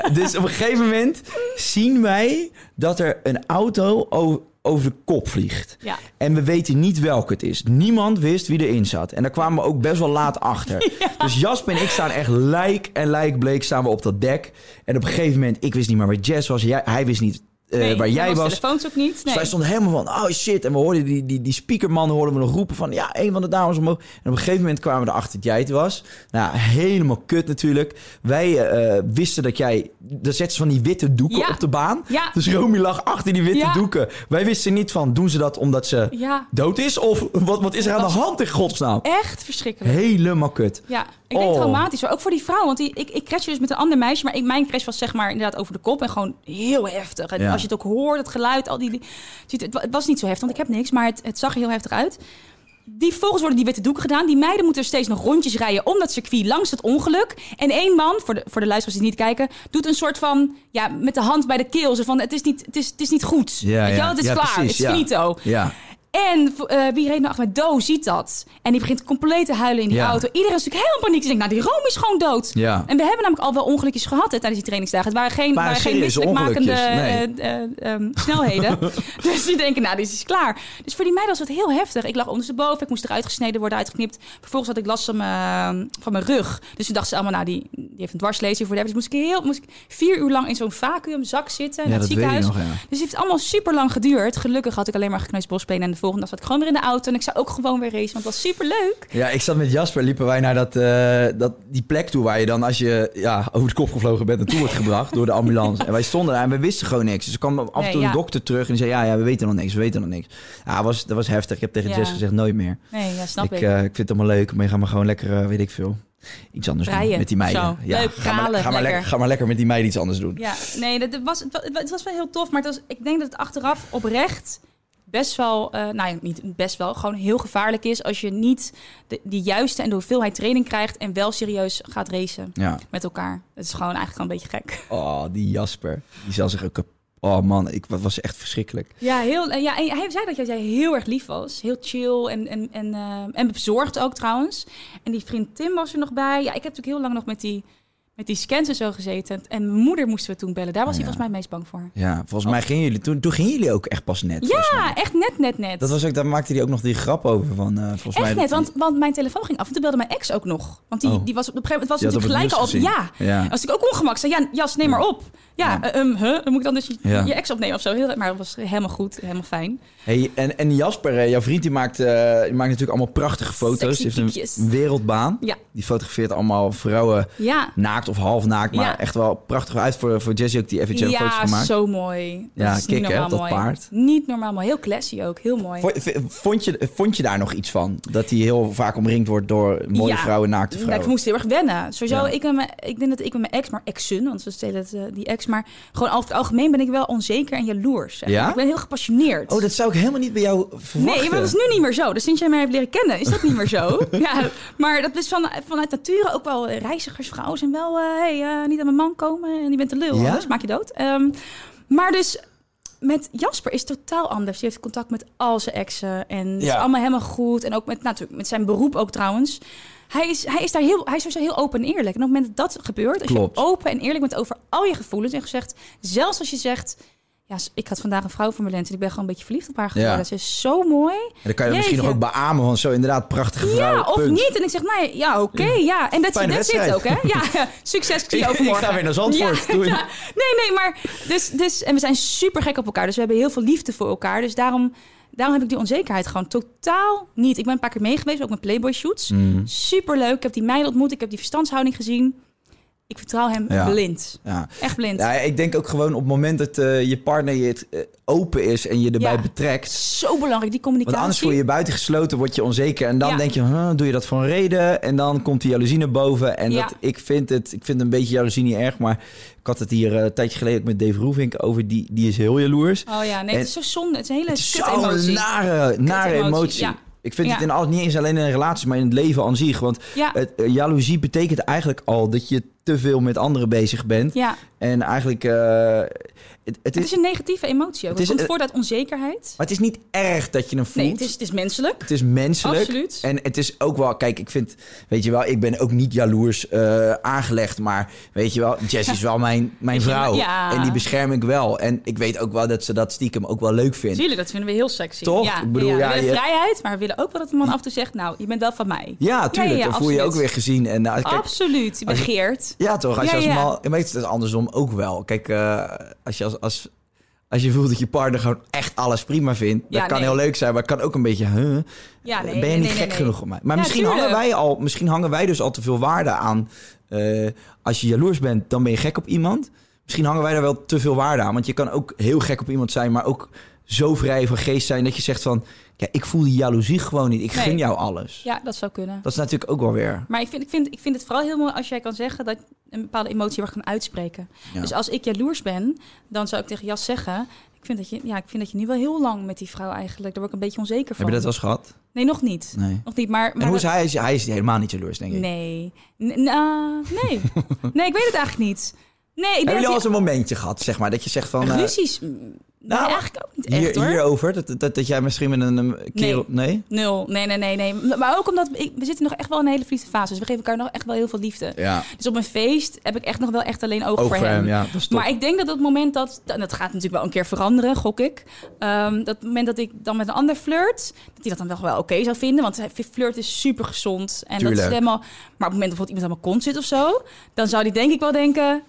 Eh, dus op een gegeven moment zien wij dat er een auto over, over de kop vliegt. Ja. En we weten niet welke het is. Niemand wist wie erin zat. En daar kwamen we ook best wel laat achter. Dus Jasper en ik staan echt lijk en lijk bleek staan we op dat dek. En op een gegeven moment, ik wist niet meer waar Jess was. Jij, hij wist niet eh, Nee, waar jij was. telefoons ook niet. Dus Nee. wij stonden helemaal van, oh shit. En we hoorden die, die, die speakerman hoorden we nog roepen van, ja, een van de dames omhoog. En op een gegeven moment kwamen we erachter dat jij het was. Nou, helemaal kut natuurlijk. Wij eh, wisten dat jij, er zetten ze van die witte doeken Ja. op de baan. Ja. Dus Romy lag achter die witte Ja. doeken. Wij wisten niet van, doen ze dat omdat ze dood is? Of wat, wat is er aan de hand in godsnaam? echt verschrikkelijk. Helemaal kut. Ja, ik denk Oh. traumatisch. Maar ook voor die vrouw. Want die, ik, ik crashte dus met een ander meisje. Maar ik, mijn crash was zeg maar inderdaad over de kop. En gewoon heel heftig. En Ja. Als je het ook hoort, het geluid, al die... het, wa- het was niet zo heftig, want ik heb niks. Maar het, het zag er heel heftig uit. Die vervolgens worden die witte doeken gedaan. Die meiden moeten er steeds nog rondjes rijden om dat circuit langs het ongeluk. En één man, voor de, voor de luisteraars die niet kijken, doet een soort van, ja, met de hand bij de keel. Zo van, het is niet, het is, het is niet goed. Ja, Weet je ja. wel? Het is Ja, klaar, precies, het is ja. finito. Ja. En eh, wie reed nou achter mij? Do ziet dat. En die begint compleet te huilen in die Ja. auto. Iedereen is natuurlijk helemaal paniek. Die denkt, nou, die Rome is gewoon dood. Ja. En we hebben namelijk al wel ongelukjes gehad hè, tijdens die trainingsdagen. Het waren geen, Waren geen misselijkmakende eh, eh, ehm, snelheden. dus die denken, nou, dit is klaar. Dus voor die meiden was het heel heftig. Ik lag ondersteboven. Ik moest eruit gesneden worden, uitgeknipt. Vervolgens had ik last van mijn, van mijn rug. Dus toen dachten ze allemaal, nou, die, die heeft een dwarslezing voor de Dus moest ik, heel, moest ik vier uur lang in zo'n vacuümzak zitten. Ja, in het dat weet ik ziekenhuis. nog. Dus het heeft allemaal super lang geduurd. Gelukkig had ik alleen maar gekneusd bosbenen. En de volgende dag zat ik gewoon weer in de auto. En ik zou ook gewoon weer racen, want het was super leuk. Ja, ik zat met Jasper, liepen wij naar dat, eh, dat, die plek toe waar je dan als je ja, over de kop gevlogen bent naartoe wordt gebracht door de ambulance. En wij stonden daar en we wisten gewoon niks. Dus er kwam af en Nee, toe ja. een dokter terug en die zei, ja, ja, we weten nog niks, we weten nog niks. Ja, was, dat was heftig. Ik heb tegen. Jess gezegd, nooit meer. Nee, ja, snap ik, ik. eh, ik vind het allemaal leuk, maar je gaat maar gewoon lekker, eh, weet ik veel, iets anders doen met die meiden. Zo. Ja, Leuk, ga, maar, ga, maar lekker. lekker, ga maar lekker met die meiden iets anders doen. Ja, nee, dat, was, het, wa- het was wel heel tof. Maar het was, ik denk dat het achteraf oprecht best wel, eh, nou ja, niet best wel, gewoon heel gevaarlijk is als je niet de, juiste en de hoeveelheid training krijgt en wel serieus gaat racen Ja. met elkaar. Het is gewoon eigenlijk een beetje gek. Oh, die Jasper. Die zal zich ook Oh man, ik, wat was echt verschrikkelijk. Ja, heel, eh, ja, en hij zei dat jij heel erg lief was. Heel chill en, en, en, eh, en bezorgd ook trouwens. En die vriend Tim was er nog bij. Ja, ik heb natuurlijk heel lang nog met die, met die scans en zo gezeten. En mijn moeder moesten we toen bellen. Daar was hij Ja. volgens mij het meest bang voor. Ja, volgens mij gingen jullie toen, toen gingen jullie ook echt pas net. Ja, echt net, net, net. Dat was ook, daar maakte hij ook nog die grap over van, eh, volgens mij. Echt net, want, want mijn telefoon ging af. En toen belde mijn ex ook nog. Want die, Oh. die was op een gegeven moment was Die natuurlijk gelijk al op. Ja. Ja. Als ik ook ongemak zei, ja, Jas, neem maar op. Ja, eh, um, huh? dan moet ik dan dus je, ex opnemen of zo. Heel, maar dat was helemaal goed, helemaal fijn. Hey, en, en Jasper, eh, jouw vriend, die maakt, die maakt natuurlijk allemaal prachtige foto's. Sexy Die heeft een wereldbaan. Ja, Die fotografeert allemaal vrouwen ja. naakt of half naakt. Maar Ja. echt wel prachtig uit voor, voor Jessie ook die FHM foto's Ja, gemaakt. zo mooi. Dat Ja, kick, hè, dat mooi. paard. Niet normaal mooi. Heel classy ook. Heel mooi. Vond, je, vond je daar nog iets van? Dat hij heel vaak omringd wordt door mooie Ja. vrouwen, naakte vrouwen? ik moest heel erg wennen. Sowieso, Ja. ik, en mijn- ik denk dat ik met mijn ex, maar exen, want ze stelen het, eh, die ex, maar gewoon over het algemeen ben ik wel onzeker en jaloers. Ja? Ik ben heel gepassioneerd. Oh, dat zou ik helemaal niet bij jou verwachten. Nee, maar dat is nu niet meer zo. Dus sinds jij mij hebt leren kennen, is dat niet meer zo. ja, maar dat is van, vanuit nature ook wel eh, reizigersvrouwen zijn wel... eh hey, eh, niet aan mijn man komen en die bent de lul, Ja? anders maak je dood. Ehm, maar dus met Jasper is het totaal anders. Die heeft contact met al zijn exen en het is allemaal helemaal goed. En ook met, natuurlijk, met zijn beroep ook trouwens. Hij is, hij is daar heel, hij is sowieso heel open en eerlijk. En op het moment dat dat gebeurt, als Klopt. je open en eerlijk bent over al je gevoelens en gezegd, zelfs als je zegt, ja, ik had vandaag een vrouw voor mijn lens en ik ben gewoon een beetje verliefd op haar geworden. Ja. Ze is zo mooi. En dan kan je misschien nog ook beamen van zo inderdaad prachtige vrouwen. Ja, of punt. niet. En ik zeg, nee, ja, oké, ja. En dat zit ook, hè? Ja, succes. Ik zie je overmorgen. ik ga weer naar Zandvoort. Ja, Doei. ja. Nee, nee, maar... Dus, dus, en we zijn super gek op elkaar. Dus we hebben heel veel liefde voor elkaar. Dus daarom, daarom heb ik die onzekerheid gewoon totaal niet. Ik ben een paar keer mee geweest, ook met Playboy shoots. Mm. Super leuk. Ik heb die meiden ontmoet. Ik heb die verstandshouding gezien. Ik vertrouw hem Ja. blind. Ja. Echt blind. Ja, ik denk ook gewoon op het moment dat eh, je partner je het, eh, open is en je erbij Ja. betrekt. Zo belangrijk, die communicatie. Want anders voel je je buitengesloten, word je onzeker. En dan denk je, huh, doe je dat voor een reden? En dan komt die jaloezie naar boven. En dat, ik, vind het, ik vind een beetje jaloezie niet erg. Maar ik had het hier eh, een tijdje geleden ook met Dave Roevink over. Die, die is heel jaloers. Oh ja, nee, En- het is zo zonde. Het is een hele Het is kut zo'n emotie. nare, nare emotie, emotie. Ik vind Ja. het in alles niet eens alleen in relaties, maar in het leven aan zich. Want Ja, het, eh, jaloezie betekent eigenlijk al dat je te veel met anderen bezig bent. ja. En eigenlijk, eh, het, het Het is, is een negatieve emotie ook. Het komt voort uit onzekerheid. maar het is niet erg dat je hem voelt. Nee, het is, het is menselijk. Het is menselijk. Absoluut. En het is ook wel, kijk, ik vind, weet je wel, ik ben ook niet jaloers eh, aangelegd. Maar weet je wel, Jess is wel mijn, mijn Weet vrouw. ja. En die bescherm ik wel. En ik weet ook wel dat ze dat stiekem ook wel leuk vindt. Tuurlijk, dat vinden we heel sexy. Toch? Ja, Ik bedoel, ja, ja, we willen je- vrijheid, maar we willen ook wel dat de man af en toe zegt... nou, je bent wel van mij. Ja, tuurlijk. Dan voel je je ook weer gezien. En, nou, kijk, Absoluut, als begeert. Ja, toch? Als je als man... Maar het is andersom ook wel. Kijk, eh, als, je als, als, als je voelt dat je partner gewoon echt alles prima vindt... dat kan nee. heel leuk zijn, maar het kan ook een beetje... Huh, Ja, nee, ben je niet nee, gek genoeg op mij? Maar Ja, misschien, hangen wij al, misschien hangen wij dus al te veel waarde aan... eh, als je jaloers bent, dan ben je gek op iemand. Misschien hangen wij daar wel te veel waarde aan. Want je kan ook heel gek op iemand zijn... maar ook zo vrij van geest zijn dat je zegt van... ja, ik voel die jaloezie gewoon niet. Ik Nee. gun jou alles. Ja, dat zou kunnen. Dat is natuurlijk ook wel weer... Maar ik vind, ik, vind, ik vind het vooral heel mooi als jij kan zeggen... dat een bepaalde emotie erg kan uitspreken. Ja. Dus als ik jaloers ben, dan zou ik tegen Jas zeggen... Ik vind, dat je, ja, ik vind dat je nu wel heel lang met die vrouw eigenlijk... daar word ik een beetje onzeker van. Heb je dat wel eens gehad? Nee, nog niet. Nee. Nog niet, maar... maar En hoe is hij? Hij is- Hij is helemaal niet jaloers, denk ik. Nee. N- nou, nee. nee, ik weet het eigenlijk niet. Nee, ik Hebben jullie al dat eens een momentje gehad, zeg maar, dat je zegt van... eh, Ruzies... Nee, nou, eigenlijk ook niet echt, hier, hoor. hierover, dat, dat, dat jij misschien met een, een kerel... Nee? Nul. Nee, nee, nee, nee. Maar ook omdat ik, we zitten nog echt wel in een hele verliefde fase. Dus we geven elkaar nog echt wel heel veel liefde. Ja, Dus op een feest heb ik echt nog wel echt alleen oog, voor hem. ja. Dat is top. Maar ik denk dat op het moment dat... Dat gaat natuurlijk wel een keer veranderen, gok ik. Ehm, dat moment dat ik dan met een ander flirt... dat hij dat dan wel wel oké zou vinden. Want flirt is super gezond. En dat is helemaal... Maar op het moment dat iemand aan mijn kont zit of zo... dan zou die denk ik wel denken...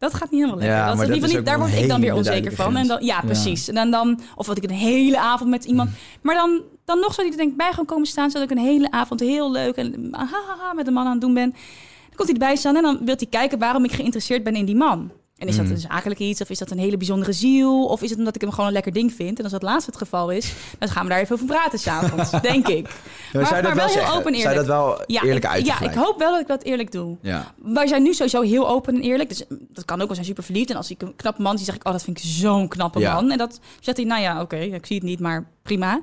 Dat gaat niet helemaal lekker. Ja, dat maar is in dat ieder geval is ook niet, daar word ik dan weer onzeker van. En dan, ja, Ja. precies. En dan, dan, of wat ik een hele avond met iemand. Maar dan, dan nog zou hij er denk ik bij gaan komen staan. Zodat ik een hele avond heel leuk en ha, ha, ha, met een man aan het doen ben. Dan komt hij erbij staan en dan wil hij kijken waarom ik geïnteresseerd ben in die man. En is dat Mm. een zakelijk iets? Of is dat een hele bijzondere ziel? Of is het omdat ik hem gewoon een lekker ding vind? En als dat laatste het geval is, dan gaan we daar even over praten s'avonds, denk ik. Ja, zou je dat wel heel open en Zou je dat eerlijk. wel Ja, eerlijk ik, ja, ik hoop wel dat ik dat eerlijk doe. Ja. Wij zijn nu sowieso heel open en eerlijk. Dus dat kan ook wel zijn super verliefd. En als ik een knappe man zie, zeg ik, oh, dat vind ik zo'n knappe Ja. man. En dat zegt hij, nou ja, oké, ik zie het niet, maar prima.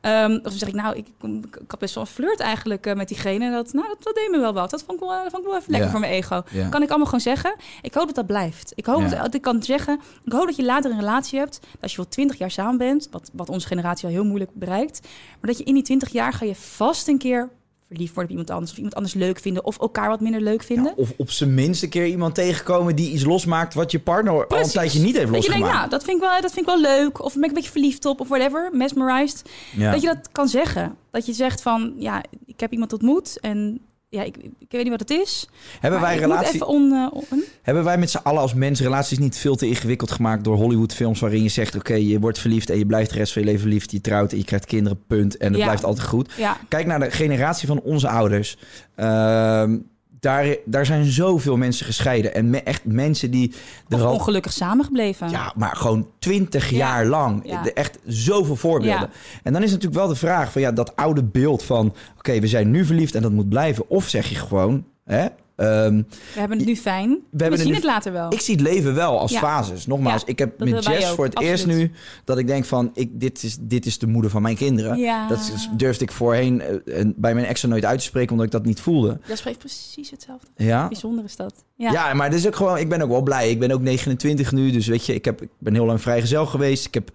Ehm, of zeg ik, nou, ik, ik, ik had best wel een flirt eigenlijk eh, met diegene. En dat, nou, dat, dat deed me wel wat. Dat vond ik wel, dat vond ik wel even lekker Ja. voor mijn ego. Ja. Kan ik allemaal gewoon zeggen. Ik hoop dat dat blijft. Ik hoop Ja. dat, dat ik kan zeggen, ik hoop dat je later een relatie hebt. Dat als je wel twintig jaar samen bent, wat, wat onze generatie al heel moeilijk bereikt. Maar dat je in die twintig jaar ga je vast een keer verliefd worden op iemand anders. Of iemand anders leuk vinden. Of elkaar wat minder leuk vinden. Ja, of op zijn minst een keer iemand tegenkomen die iets losmaakt wat je partner al een tijdje niet heeft Dat je denkt, losgemaakt. nou, dat vind, ik wel, dat vind ik wel leuk. Of ben ik een beetje verliefd op, of whatever. Mesmerized. Ja. Dat je dat kan zeggen. Dat je zegt van, ja, ik heb iemand ontmoet. En ja, ik, ik weet niet wat het is. hebben, wij ik moet relatie, even on, eh, on- hebben wij met z'n allen als mens relaties niet veel te ingewikkeld gemaakt door Hollywoodfilms waarin je zegt, oké, je wordt verliefd en je blijft de rest van je leven verliefd, je trouwt en je krijgt kinderen, punt. En het Ja. blijft altijd goed. Ja, Kijk naar de generatie van onze ouders. Ehm, daar, daar zijn zoveel mensen gescheiden. En me- echt mensen die er al... ongelukkig samengebleven. Ja, maar gewoon twintig Ja. jaar lang. Ja. Echt zoveel voorbeelden. Ja. En dan is natuurlijk wel de vraag van ja, dat oude beeld van... oké, we zijn nu verliefd en dat moet blijven. Of zeg je gewoon... Hè, ehm, We hebben het nu fijn. We, hebben het zien nu- het later wel. ik zie het leven wel als Ja. fases. Nogmaals, Ja, ik heb dat met Jess voor het eerst nu... dat ik denk van, ik, dit, is, dit is de moeder van mijn kinderen. Ja. Dat is- durfde ik voorheen eh, bij mijn ex nooit uit te spreken... omdat ik dat niet voelde. Jasper heeft precies hetzelfde. Ja? Bijzonder is dat. Ja. Ja. maar is ook gewoon, ik ben ook wel blij. Ik ben ook 29 nu, dus weet je, ik, heb, ik ben heel lang vrijgezel geweest. Ik heb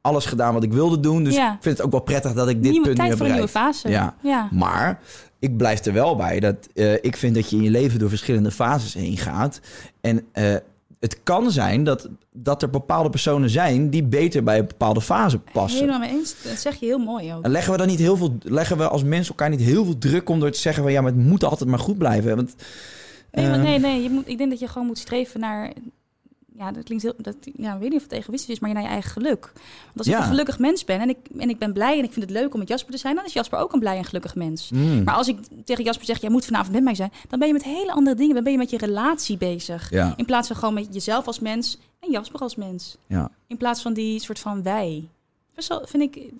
alles gedaan wat ik wilde doen. Dus Ja. ik vind het ook wel prettig dat ik dit Nieuwe punt nu tijd heb voor een nieuwe bereikt. fase. Ja. ja. Maar ik blijf er wel bij dat eh, ik vind dat je in je leven door verschillende fases heen gaat. En eh, het kan zijn dat, dat er bepaalde personen zijn die beter bij een bepaalde fase passen. Helemaal mee eens. Dat zeg je heel mooi ook. En leggen we dan niet heel veel, leggen we als mensen elkaar niet heel veel druk om door te zeggen van ja, maar het moet altijd maar goed blijven. Want, Nee, maar eh, nee, nee. Je moet, ik denk dat je gewoon moet streven naar... Ja, dat klinkt heel... Dat, ja, ik weet niet of het egoïstisch is, maar naar je eigen geluk. Want als Ja. ik een gelukkig mens ben en ik, en ik ben blij en ik vind het leuk om met Jasper te zijn... dan is Jasper ook een blij en gelukkig mens. mm, Maar als ik tegen Jasper zeg, jij moet vanavond met mij zijn... dan ben je met hele andere dingen. Dan ben je met je relatie bezig. ja, In plaats van gewoon met jezelf als mens en Jasper als mens. ja. In plaats van die soort van wij. Wel, vind ik,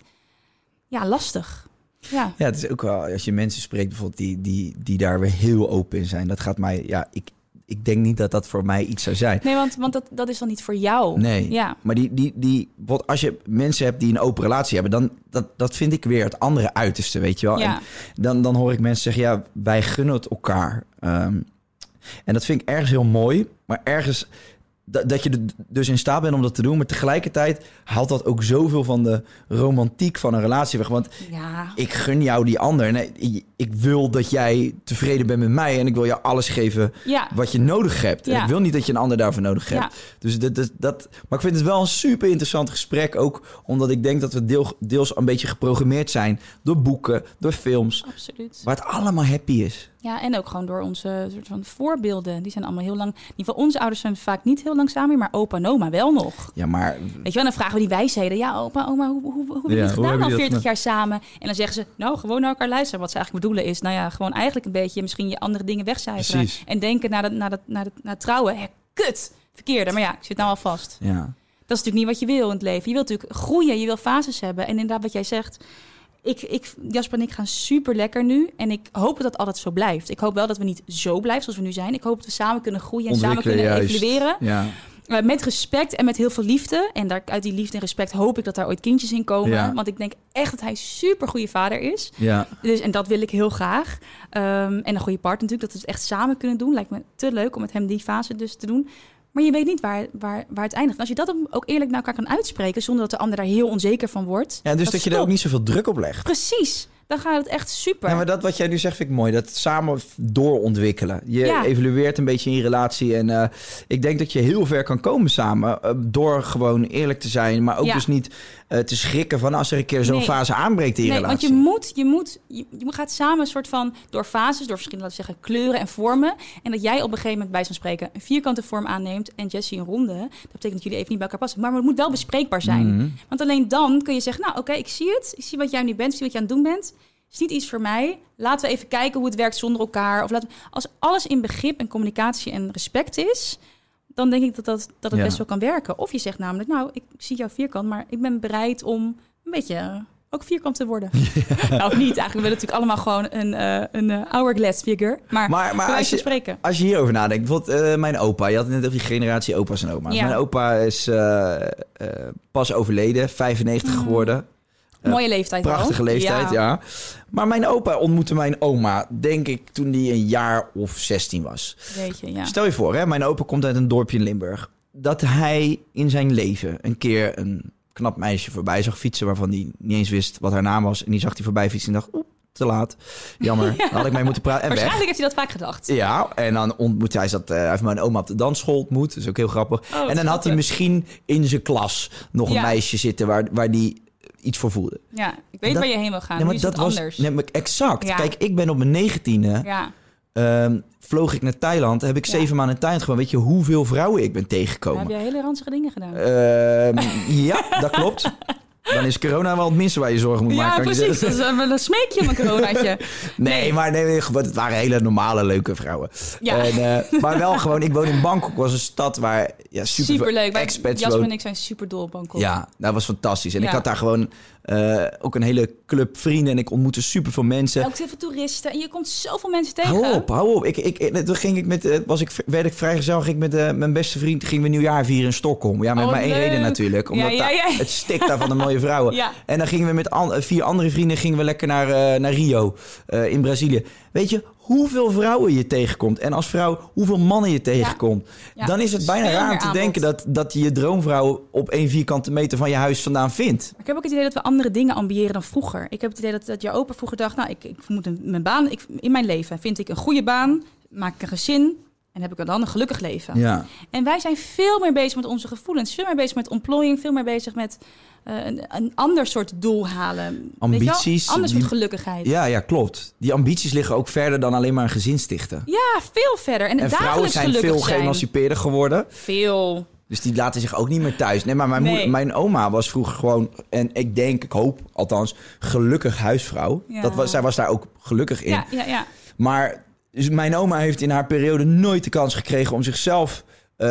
ja, lastig. Ja. Ja, het is ook wel, als je mensen spreekt bijvoorbeeld die, die, die daar weer heel open in zijn. Dat gaat mij, ja, ik, ik denk niet dat dat voor mij iets zou zijn. Nee, want, want dat, dat is dan niet voor jou. Nee, Ja. maar die, die, die, wat als je mensen hebt die een open relatie hebben, dan dat, dat vind ik weer het andere uiterste, weet je wel. Ja. En dan, dan hoor ik mensen zeggen, ja, wij gunnen het elkaar. Ehm, en dat vind ik ergens heel mooi, maar ergens dat, dat je er dus in staat bent om dat te doen, maar tegelijkertijd haalt dat ook zoveel van de romantiek van een relatie weg. Want Ja. ik gun jou die ander. Nee, ik- wil dat jij tevreden bent met mij en ik wil jou alles geven Ja. wat je nodig hebt. En Ja. ik wil niet dat je een ander daarvoor nodig hebt. Ja. Dus dat, dat, dat, maar ik vind het wel een super interessant gesprek. Ook omdat ik denk dat we deel, deels een beetje geprogrammeerd zijn door boeken, door films, Absoluut. waar het allemaal happy is. Ja, en ook gewoon door onze soort van voorbeelden. Die zijn allemaal heel lang... In ieder geval, onze ouders zijn vaak niet heel lang samen, maar opa en oma wel nog. Ja, maar Weet je wel, dan vragen we die wijsheden. Ja, opa, oma, hoe, hoe, hoe, hoe het gedaan al jullie 40 dat jaar samen? En dan zeggen ze, nou, gewoon naar elkaar luisteren. Wat ze eigenlijk bedoelen is, nou ja, gewoon eigenlijk een beetje misschien je andere dingen wegcijferen. Precies. En denken naar, dat, naar, dat, naar, dat, naar het trouwen. Hè, kut, verkeerde. Maar ja, ik zit nou al vast. ja. Dat is natuurlijk niet wat je wil in het leven. Je wilt natuurlijk groeien, je wil fases hebben. En inderdaad, wat jij zegt. Ik, ik, Jasper en ik gaan super lekker nu. En ik hoop dat dat altijd zo blijft. Ik hoop wel dat we niet zo blijven zoals we nu zijn. Ik hoop dat we samen kunnen groeien en samen kunnen juist. evalueren. Ja. Uh, met respect en met heel veel liefde. En daar, uit die liefde en respect hoop ik dat daar ooit kindjes in komen. Ja. Want ik denk echt dat hij een super goede vader is. ja. Dus, en dat wil ik heel graag. Ehm, en een goede partner natuurlijk. Dat we het echt samen kunnen doen. Lijkt me te leuk om met hem die fase dus te doen. Maar je weet niet waar, waar, waar het eindigt. En als je dat ook eerlijk naar elkaar kan uitspreken... zonder dat de ander daar heel onzeker van wordt. ja, dus dat, je er ook niet zoveel druk op legt. Precies. Dan gaat het echt super. Ja, maar dat wat jij nu zegt vind ik mooi. Dat samen doorontwikkelen. Je Ja. evalueert een beetje in je relatie. En eh, ik denk dat je heel ver kan komen samen. eh, door gewoon eerlijk te zijn. Maar ook Ja. dus niet eh, te schrikken van als er een keer zo'n Nee. fase aanbreekt in je Nee, want relatie. je moet, je moet, je, je gaat samen een soort van door fases, door verschillende, laten we zeggen, kleuren en vormen. En dat jij op een gegeven moment bij zo'n spreken een vierkante vorm aanneemt en Jessie een ronde. Dat betekent dat jullie even niet bij elkaar passen. Maar het moet wel bespreekbaar zijn. Mhm. Want alleen dan kun je zeggen, nou oké, ik zie het. Ik zie wat jij nu bent, ik zie wat je aan het doen bent. Is niet iets voor mij. Laten we even kijken hoe het werkt zonder elkaar. Of laten we- als alles in begrip en communicatie en respect is, dan denk ik dat, dat, dat het Ja. best wel kan werken. Of je zegt namelijk, nou, ik zie jou vierkant, maar ik ben bereid om een beetje ook vierkant te worden. nou, of niet. Eigenlijk we willen natuurlijk allemaal gewoon een, eh een eh, hourglass figure. Maar, Maar, maar als je, spreken. als je hierover nadenkt, bijvoorbeeld eh, mijn opa. Je had net over die generatie opa's en oma's. Ja. Mijn opa is pas overleden, 95 Mm. geworden. Mooie leeftijd Prachtige leeftijd, ja. Maar mijn opa ontmoette mijn oma, denk ik, toen die een jaar of 16 was. Weet je, ja. Stel je voor, hè, mijn opa komt uit een dorpje in Limburg. Dat hij in zijn leven een keer een knap meisje voorbij zag fietsen... waarvan hij niet eens wist wat haar naam was. En die zag hij voorbij fietsen en dacht... Oeh, te laat. Jammer, daar had ik mee moeten praten. Waarschijnlijk heeft hij dat vaak gedacht. Ja, en dan ontmoet hij zat, eh, hij heeft mijn oma op de dansschool ontmoet. Dat is ook heel grappig. Oh, en dan had hij misschien in zijn klas nog een Ja. meisje zitten waar, waar die iets voor voelde. Ja, ik weet Dat- waar je heen wil gaan. Nee, maar dat het was anders. nee, maar exact. Ja. Kijk, ik ben op mijn negentiende Ja, ehm, vloog ik naar Thailand. Heb ik Ja. zeven maanden in Thailand gewoon. Weet je hoeveel vrouwen ik ben dan tegengekomen? heb je hele ranzige dingen gedaan. Ehm, ja, dat klopt. Dan is corona wel het minste waar je zorgen moet ja, maken. je precies. eh, dan smeek je mijn coronaatje. Nee, maar nee, nee, gewoon, het waren hele normale, leuke vrouwen. Ja. En, eh, maar wel gewoon, ik woon in Bangkok, was een stad waar ja, super Superleuk. Expats en ik zijn super dol op Bangkok. Ja, dat was fantastisch. En ik Ja. had daar gewoon eh, ook een hele club vrienden en ik ontmoette super veel mensen. Ook zoveel toeristen. En je komt zoveel mensen tegen. Hou op, hou op. Ik, ik, toen ging ik met, eh, was ik, werd ik vrijgezel, ging ik met eh, mijn beste vriend, gingen we nieuwjaar vieren in Stockholm. Ja, met Oh, maar één reden natuurlijk. Omdat Ja, het stikt daar van de mooie vrouwen. En dan gingen we met an- vier andere vrienden gingen we lekker naar, naar Rio in Brazilië. Weet je, hoeveel vrouwen je tegenkomt. En als vrouw, hoeveel mannen je tegenkomt. Ja, Dan is het bijna raar om te aanbod. denken dat, dat je je droomvrouw op één vierkante meter van je huis vandaan vindt. Maar ik heb ook het idee dat we andere dingen ambiëren dan vroeger. Ik heb het idee dat, dat je opa vroeger dacht... nou, ik, ik moet een, mijn baan... Ik, in mijn leven vind ik een goede baan, maak ik een gezin... en heb ik dan een gelukkig leven. Ja. En wij zijn veel meer bezig met onze gevoelens. Veel meer bezig met ontplooiing. Veel meer bezig met eh, een, een ander soort doel halen. Ambities, Ander soort gelukkigheid. Ja, ja, klopt. Die ambities liggen ook verder dan alleen maar een gezin stichten. Ja, veel verder. En, En vrouwen zijn veel geëmancipeerder geworden. Veel. Dus die laten zich ook niet meer thuis. Nee, maar mijn, Nee. moeder- mijn oma was vroeger gewoon... En ik denk, ik hoop althans, gelukkig huisvrouw. Ja. Dat was, zij was daar ook gelukkig in. Ja, ja, ja. Maar dus mijn oma heeft in haar periode nooit de kans gekregen... om zichzelf eh,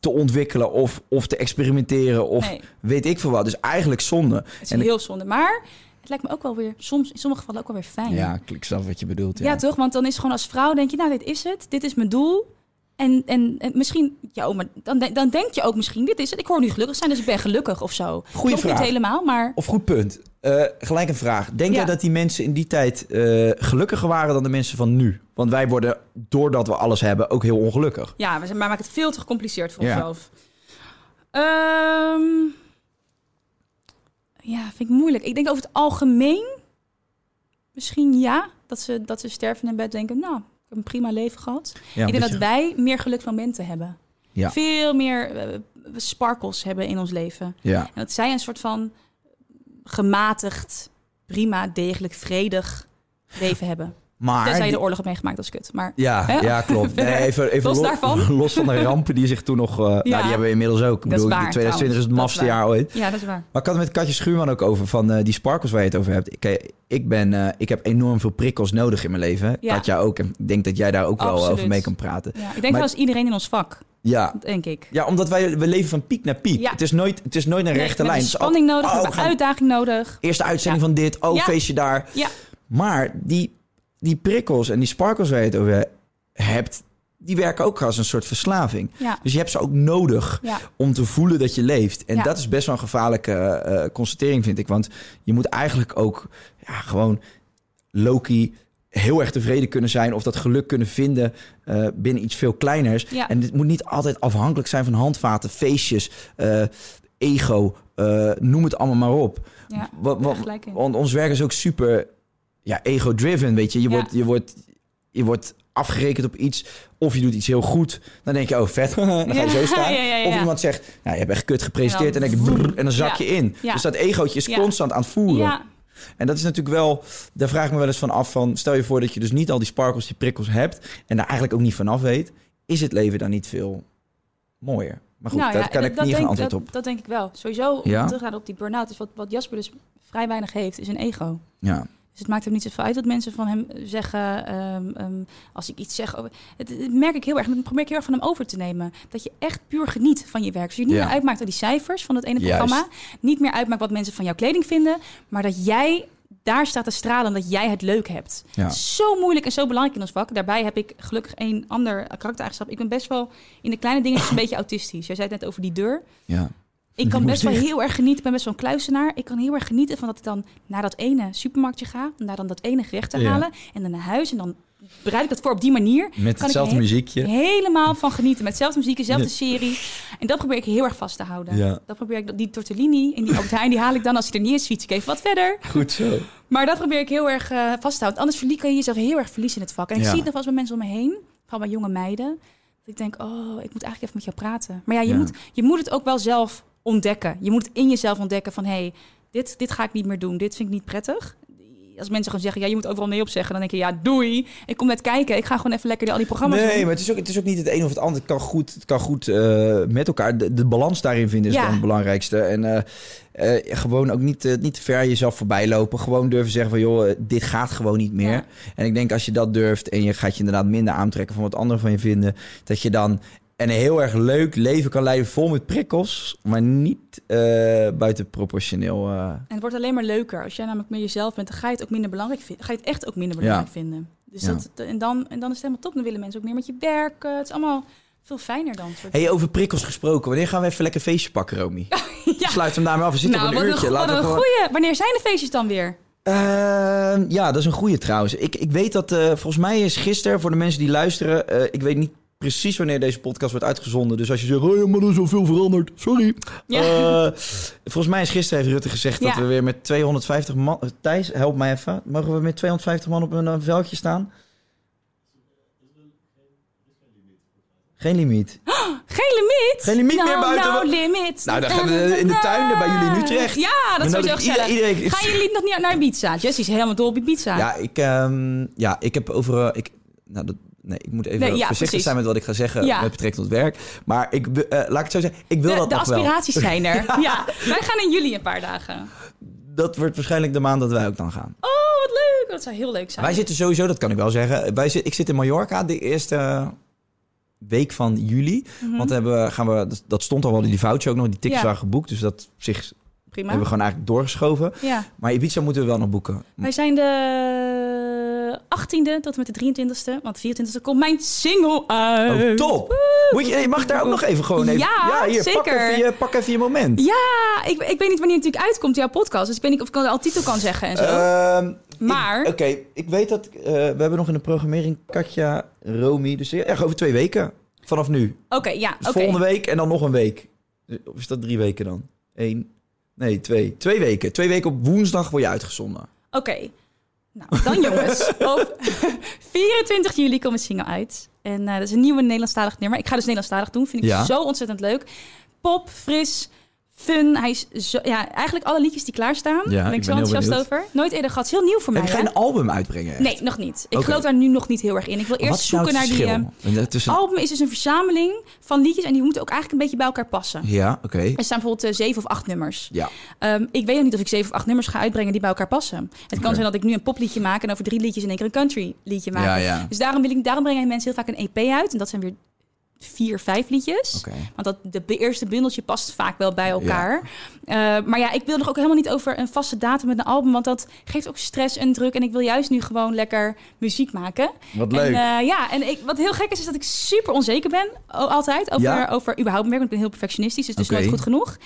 te ontwikkelen of, of te experimenteren. Of Nee. weet ik veel wat. Dus eigenlijk zonde. Het is En heel zonde. Maar het lijkt me ook wel weer... Soms, in sommige gevallen ook wel weer fijn. ja, ik snap wat je bedoelt. Ja, Ja, toch? Want dan is gewoon als vrouw denk je, nou, dit is het. Dit is mijn doel. En, en, en misschien, ja, oh, maar dan, dan denk je ook misschien, dit is het. Ik hoor nu gelukkig zijn, dus ik ben gelukkig of zo. Goeie Klopt vraag. niet helemaal, maar Of goed punt. Eh, gelijk een vraag. Denk Ja. jij dat die mensen in die tijd eh, gelukkiger waren dan de mensen van nu? Want wij worden, doordat we alles hebben, ook heel ongelukkig. ja, maar maken het veel te gecompliceerd voor Ja. onszelf. Ehm, ja, vind ik moeilijk. Ik denk over het algemeen, misschien ja, dat ze, dat ze sterven in bed denken, nou, heb een prima leven gehad. Ja, ik denk dat je- wij meer geluksmomenten hebben. Ja. Veel meer eh, sparkles hebben in ons leven. Ja. En dat zij een soort van gematigd, prima, degelijk, vredig leven hebben. Maar... Tenzij je de oorlog hebt meegemaakt, dat is kut. Maar Ja, Hè? ja, klopt. Nee, even, even los lo- daarvan. los van de rampen die zich toen nog... eh, Nou, die hebben we inmiddels ook. Ik Dat is bedoel, waar, 2020 is het mafste Dat jaar ooit. ja, dat is waar. Maar ik had het met Katje Schuurman ook over, van eh, die sparkles waar je het over hebt. Ik, ik, ben, eh, ik heb enorm veel prikkels nodig in mijn leven. Ja. Katja ook. En ik denk dat jij daar ook wel over mee kan praten. Ja, ik denk wel eens iedereen in ons vak, Ja, denk ik. ja omdat wij we leven van piek naar piek. Ja. Het, is nooit, het is nooit een rechte lijn. spanning nodig, oh, uitdaging nodig. Eerste uitzending van dit, oh, feestje daar. Ja, Maar die, die prikkels en die sparkles waar je het over hebt... die werken ook als een soort verslaving. ja, Dus je hebt ze ook nodig ja. om te voelen dat je leeft. En Ja. dat is best wel een gevaarlijke eh, constatering, vind ik. Want je moet eigenlijk ook ja, gewoon Loki heel erg tevreden kunnen zijn... of dat geluk kunnen vinden eh, binnen iets veel kleiners. Ja. En dit moet niet altijd afhankelijk zijn van handvaten, feestjes, eh, ego... eh, noem het allemaal maar op. want ons werk is ook super ja, ego-driven, weet je. Je, Ja. wordt, je, wordt, je wordt afgerekend op iets of je doet iets heel goed. Dan denk je, oh vet, dan ga je zo staan. Of iemand zegt, nou, je hebt echt kut gepresenteerd. En, dan, denk brrr, en dan zak je in. Dus dat egootje is constant aan het voeren. Ja, En dat is natuurlijk wel, daar vraag ik me wel eens van af van... stel je voor dat je dus niet al die sparkles, die prikkels hebt... en daar eigenlijk ook niet vanaf weet... is het leven dan niet veel mooier? Maar goed, Nou daar ja, kan dat- ik dat niet een antwoord dat, op. Dat denk ik wel. Sowieso, om Ja? terug te gaan op die burn-out, is wat, wat Jasper dus vrij weinig heeft, is een ego. Ja. Dus het maakt hem niet zoveel uit wat mensen van hem zeggen. ehm, ehm, als ik iets zeg. over- Het, het merk ik heel erg. Dat probeer ik heel erg van hem over te nemen. Dat je echt puur geniet van je werk. Dus je niet Ja. meer uitmaakt door die cijfers van het ene Juist. programma. Niet meer uitmaakt wat mensen van jouw kleding vinden. Maar dat jij daar staat te stralen. Dat jij het leuk hebt. Ja. Zo moeilijk en zo belangrijk in ons vak. Daarbij heb ik gelukkig een ander karaktereigenschap. Ik ben best wel in de kleine dingetjes een beetje autistisch. Jij zei het net over die deur. ja. Ik kan best wel heel erg genieten. Ik ben best wel een kluisenaar. Ik kan heel erg genieten van dat ik dan naar dat ene supermarktje ga. Om daar dan dat ene gerecht te Ja. halen. En dan naar huis. En dan bereid ik dat voor op die manier. Met Kan ik hetzelfde he- muziekje. Helemaal van genieten. Met hetzelfde muziek, dezelfde Ja. serie. En dat probeer ik heel erg vast te houden. Ja. Dat probeer ik, die tortellini in die Albert Heijn, die haal ik dan als hij er niet is, fiets ik even wat verder. Goed zo. Maar dat probeer ik heel erg eh, vast te houden. Anders kan je jezelf heel erg verliezen in het vak. En ik zie het nog wel eens bij mensen om me heen, vooral bij jonge meiden. Dat ik denk, oh, ik moet eigenlijk even met jou praten. Maar ja, je. Moet, je moet het ook wel zelf ontdekken. Je moet het in jezelf ontdekken van, hé, hey, dit, dit ga ik niet meer doen. Dit vind ik niet prettig. Als mensen gewoon zeggen, ja, je moet overal nee op zeggen. Dan denk je, ja, doei. Ik kom net kijken. Ik ga gewoon even lekker al die programma's Nee, doen. maar het is, ook, het is ook niet het een of het ander. Het kan goed, het kan goed eh, met elkaar. De, de balans daarin vinden is Ja. dan het belangrijkste. En eh, eh, gewoon ook niet, niet te ver jezelf voorbij lopen. Gewoon durven zeggen van, joh, dit gaat gewoon niet meer. Ja. En ik denk als je dat durft en je gaat je inderdaad minder aantrekken van wat anderen van je vinden, dat je dan een heel erg leuk leven kan leiden vol met prikkels, maar niet eh buitenproportioneel. eh En het wordt alleen maar leuker. Als jij namelijk meer jezelf bent, dan ga je het ook minder belangrijk vinden. Ga je het echt ook minder belangrijk vinden. Dus Ja. dat, en, dan, en dan is het helemaal top. Dan willen mensen ook meer met je werken. Het is allemaal veel fijner dan. Hey, over prikkels gesproken. Wanneer gaan we even lekker feestje pakken, Romy? ja. Sluit hem daarmee af. We zitten nou, op een uurtje. een, wat Laten we een gewoon... goeie. Wanneer zijn de feestjes dan weer? Ehm, ja, dat is een goede trouwens. Ik, ik weet dat, eh, volgens mij is gisteren, voor de mensen die luisteren, ik weet niet precies wanneer deze podcast wordt uitgezonden. Dus als je zegt, oh ja, maar er is al veel veranderd. Sorry. Ja. Eh, volgens mij is gisteren heeft Rutte gezegd dat we weer met 250 man... eh, Thijs, help mij even. Mogen we met 250 man op een eh, veldje staan? Geen limiet. Geen limiet? Geen limiet nou, meer buiten. Nou, limit. Nou, dan gaan we in de tuin bij jullie in Utrecht. Ja, dat ik gezellig. ieder- iedereen- Gaan jullie nog niet naar Ibiza? Jessie is helemaal dol op Ibiza. Ja, ik, ehm, ja, ik heb over... ik, nou, dat, nee, ik moet even Nee, ja, voorzichtig precies. zijn met wat ik ga zeggen Ja. met betrekking tot werk. Maar ik, eh, laat ik het zo zeggen, ik wil de dat de nog wel. aspiraties zijn er. ja, wij gaan in juli een paar dagen. Dat wordt waarschijnlijk de maand dat wij ook dan gaan. Oh, wat leuk. Dat zou heel leuk zijn. Wij zitten sowieso, dat kan ik wel zeggen. Wij zit, ik zit in Mallorca de eerste week van juli. Mhm. Want hebben, gaan we, dat stond al wel in die voucher ook nog. Die tickets waren geboekt. Dus dat zich Prima. hebben we gewoon eigenlijk doorgeschoven. Ja. Maar Ibiza moeten we wel nog boeken. Wij zijn de 18e tot en met de 23e. Want de 24e komt mijn single uit. Oh, top! Moet je, je mag daar ook nog even gewoon even... Ja, hier, Pak zeker. even, je, pak even je moment. Ja, ik, ik weet niet wanneer het natuurlijk uitkomt, jouw podcast. Dus ik weet niet of ik al titel kan zeggen en zo. Ehm, Maar- Oké, ik weet dat... eh, we hebben nog in de programmering Katja, Romy. Dus ja, over twee weken. Vanaf nu. Oké, ja, Dus volgende week en dan nog een week. Of is dat drie weken dan? Eén? Nee, twee. Twee weken. Twee weken op woensdag word je uitgezonden. Oké. Nou, dan jongens. Op 24 juli komt mijn single uit. En eh, dat is een nieuwe Nederlandstalig nummer. Ik ga dus Nederlandstalig doen. Vind ik Ja. zo ontzettend leuk. Pop, fris, fun. Hij is zo... Ja, eigenlijk alle liedjes die klaarstaan. Ja, Daar ben ik ik zo ben enthousiast over. Nooit eerder gehad. Het is heel nieuw voor Heb mij, je hè? geen album uitbrengen? echt? Nee, nog niet. Ik Oké. geloof daar nu nog niet heel erg in. Ik wil eerst nou zoeken naar die... tussen- album is dus een verzameling van liedjes... en die moeten ook eigenlijk een beetje bij elkaar passen. Ja, oké. Er staan bijvoorbeeld eh, zeven of acht nummers. Ja. Ehm, ik weet nog niet of ik zeven of acht nummers ga uitbrengen die bij elkaar passen. Het kan zijn dat ik nu een popliedje maak en over drie liedjes in één keer een country liedje maak. Ja, ja. Dus daarom, wil ik, daarom brengen mensen heel vaak een EP uit. En dat zijn weer vier, vijf liedjes. Want dat, de eerste bundeltje past vaak wel bij elkaar. Eh, maar ja, ik wil nog ook helemaal niet over een vaste datum met een album. Want dat geeft ook stress en druk. En ik wil juist nu gewoon lekker muziek maken. Wat En, leuk. eh, ja, en ik, wat heel gek is, is dat ik super onzeker ben. altijd. Over, Ja? over überhaupt werk. Want ik ben heel perfectionistisch. Dus het is nooit goed genoeg.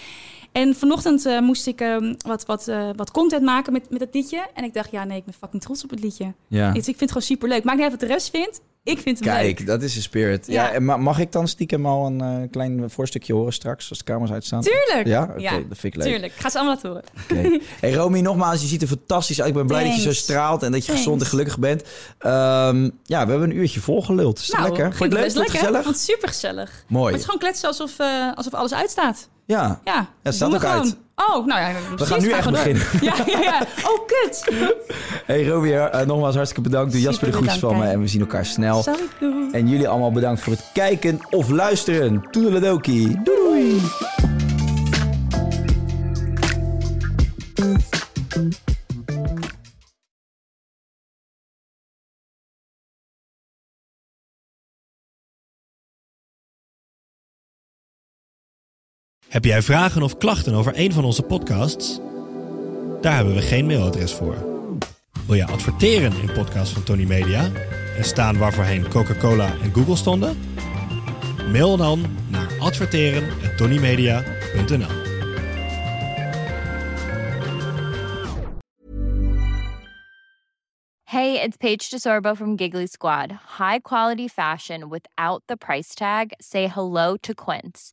En vanochtend eh, moest ik ehm, wat, wat, wat content maken met, met het liedje. En ik dacht, ja, nee, ik ben fucking trots op het liedje. Ja. Ik, ik vind het gewoon super leuk. Maakt niet uit wat de rest vindt. Ik vind het leuk. Kijk, dat is de spirit. Ja. Mag ik dan stiekem al een eh, klein voorstukje horen straks als de kamers uitstaan? Tuurlijk. Ja? Dat vind ik leuk. Tuurlijk. Ik ga ze allemaal laten horen. Hey Romy, nogmaals, je ziet er fantastisch uit. Ik ben blij dat je zo straalt en dat je Thanks. gezond en gelukkig bent. Ehm, ja, we hebben een uurtje volgeluld. Is dat lekker? Vond je het leuk? lekker. gezellig? Vond het super gezellig. Mooi. Het is gewoon kletsen alsof, eh, alsof alles uitstaat. Ja. Ja, het staat ook gewoon. uit. Oh, nou ja. We gaan nu echt beginnen. Ja, ja, ja. Oh, kut. Hey Romy, eh, nogmaals hartstikke bedankt. Doe Jasper de groetjes van me en we zien elkaar snel. Zal ik doen. En jullie allemaal bedankt voor het kijken of luisteren. Toedeledokie. Doei doei. Heb jij vragen of klachten over een van onze podcasts? Daar hebben we geen mailadres voor. Wil je adverteren in podcasts van Tony Media en staan waarvoorheen Coca-Cola en Google stonden? Mail dan naar adverteren@tonymedia.nl. Hey, it's Paige DeSorbo from Giggly Squad. High quality fashion without the price tag. Say hello to Quince.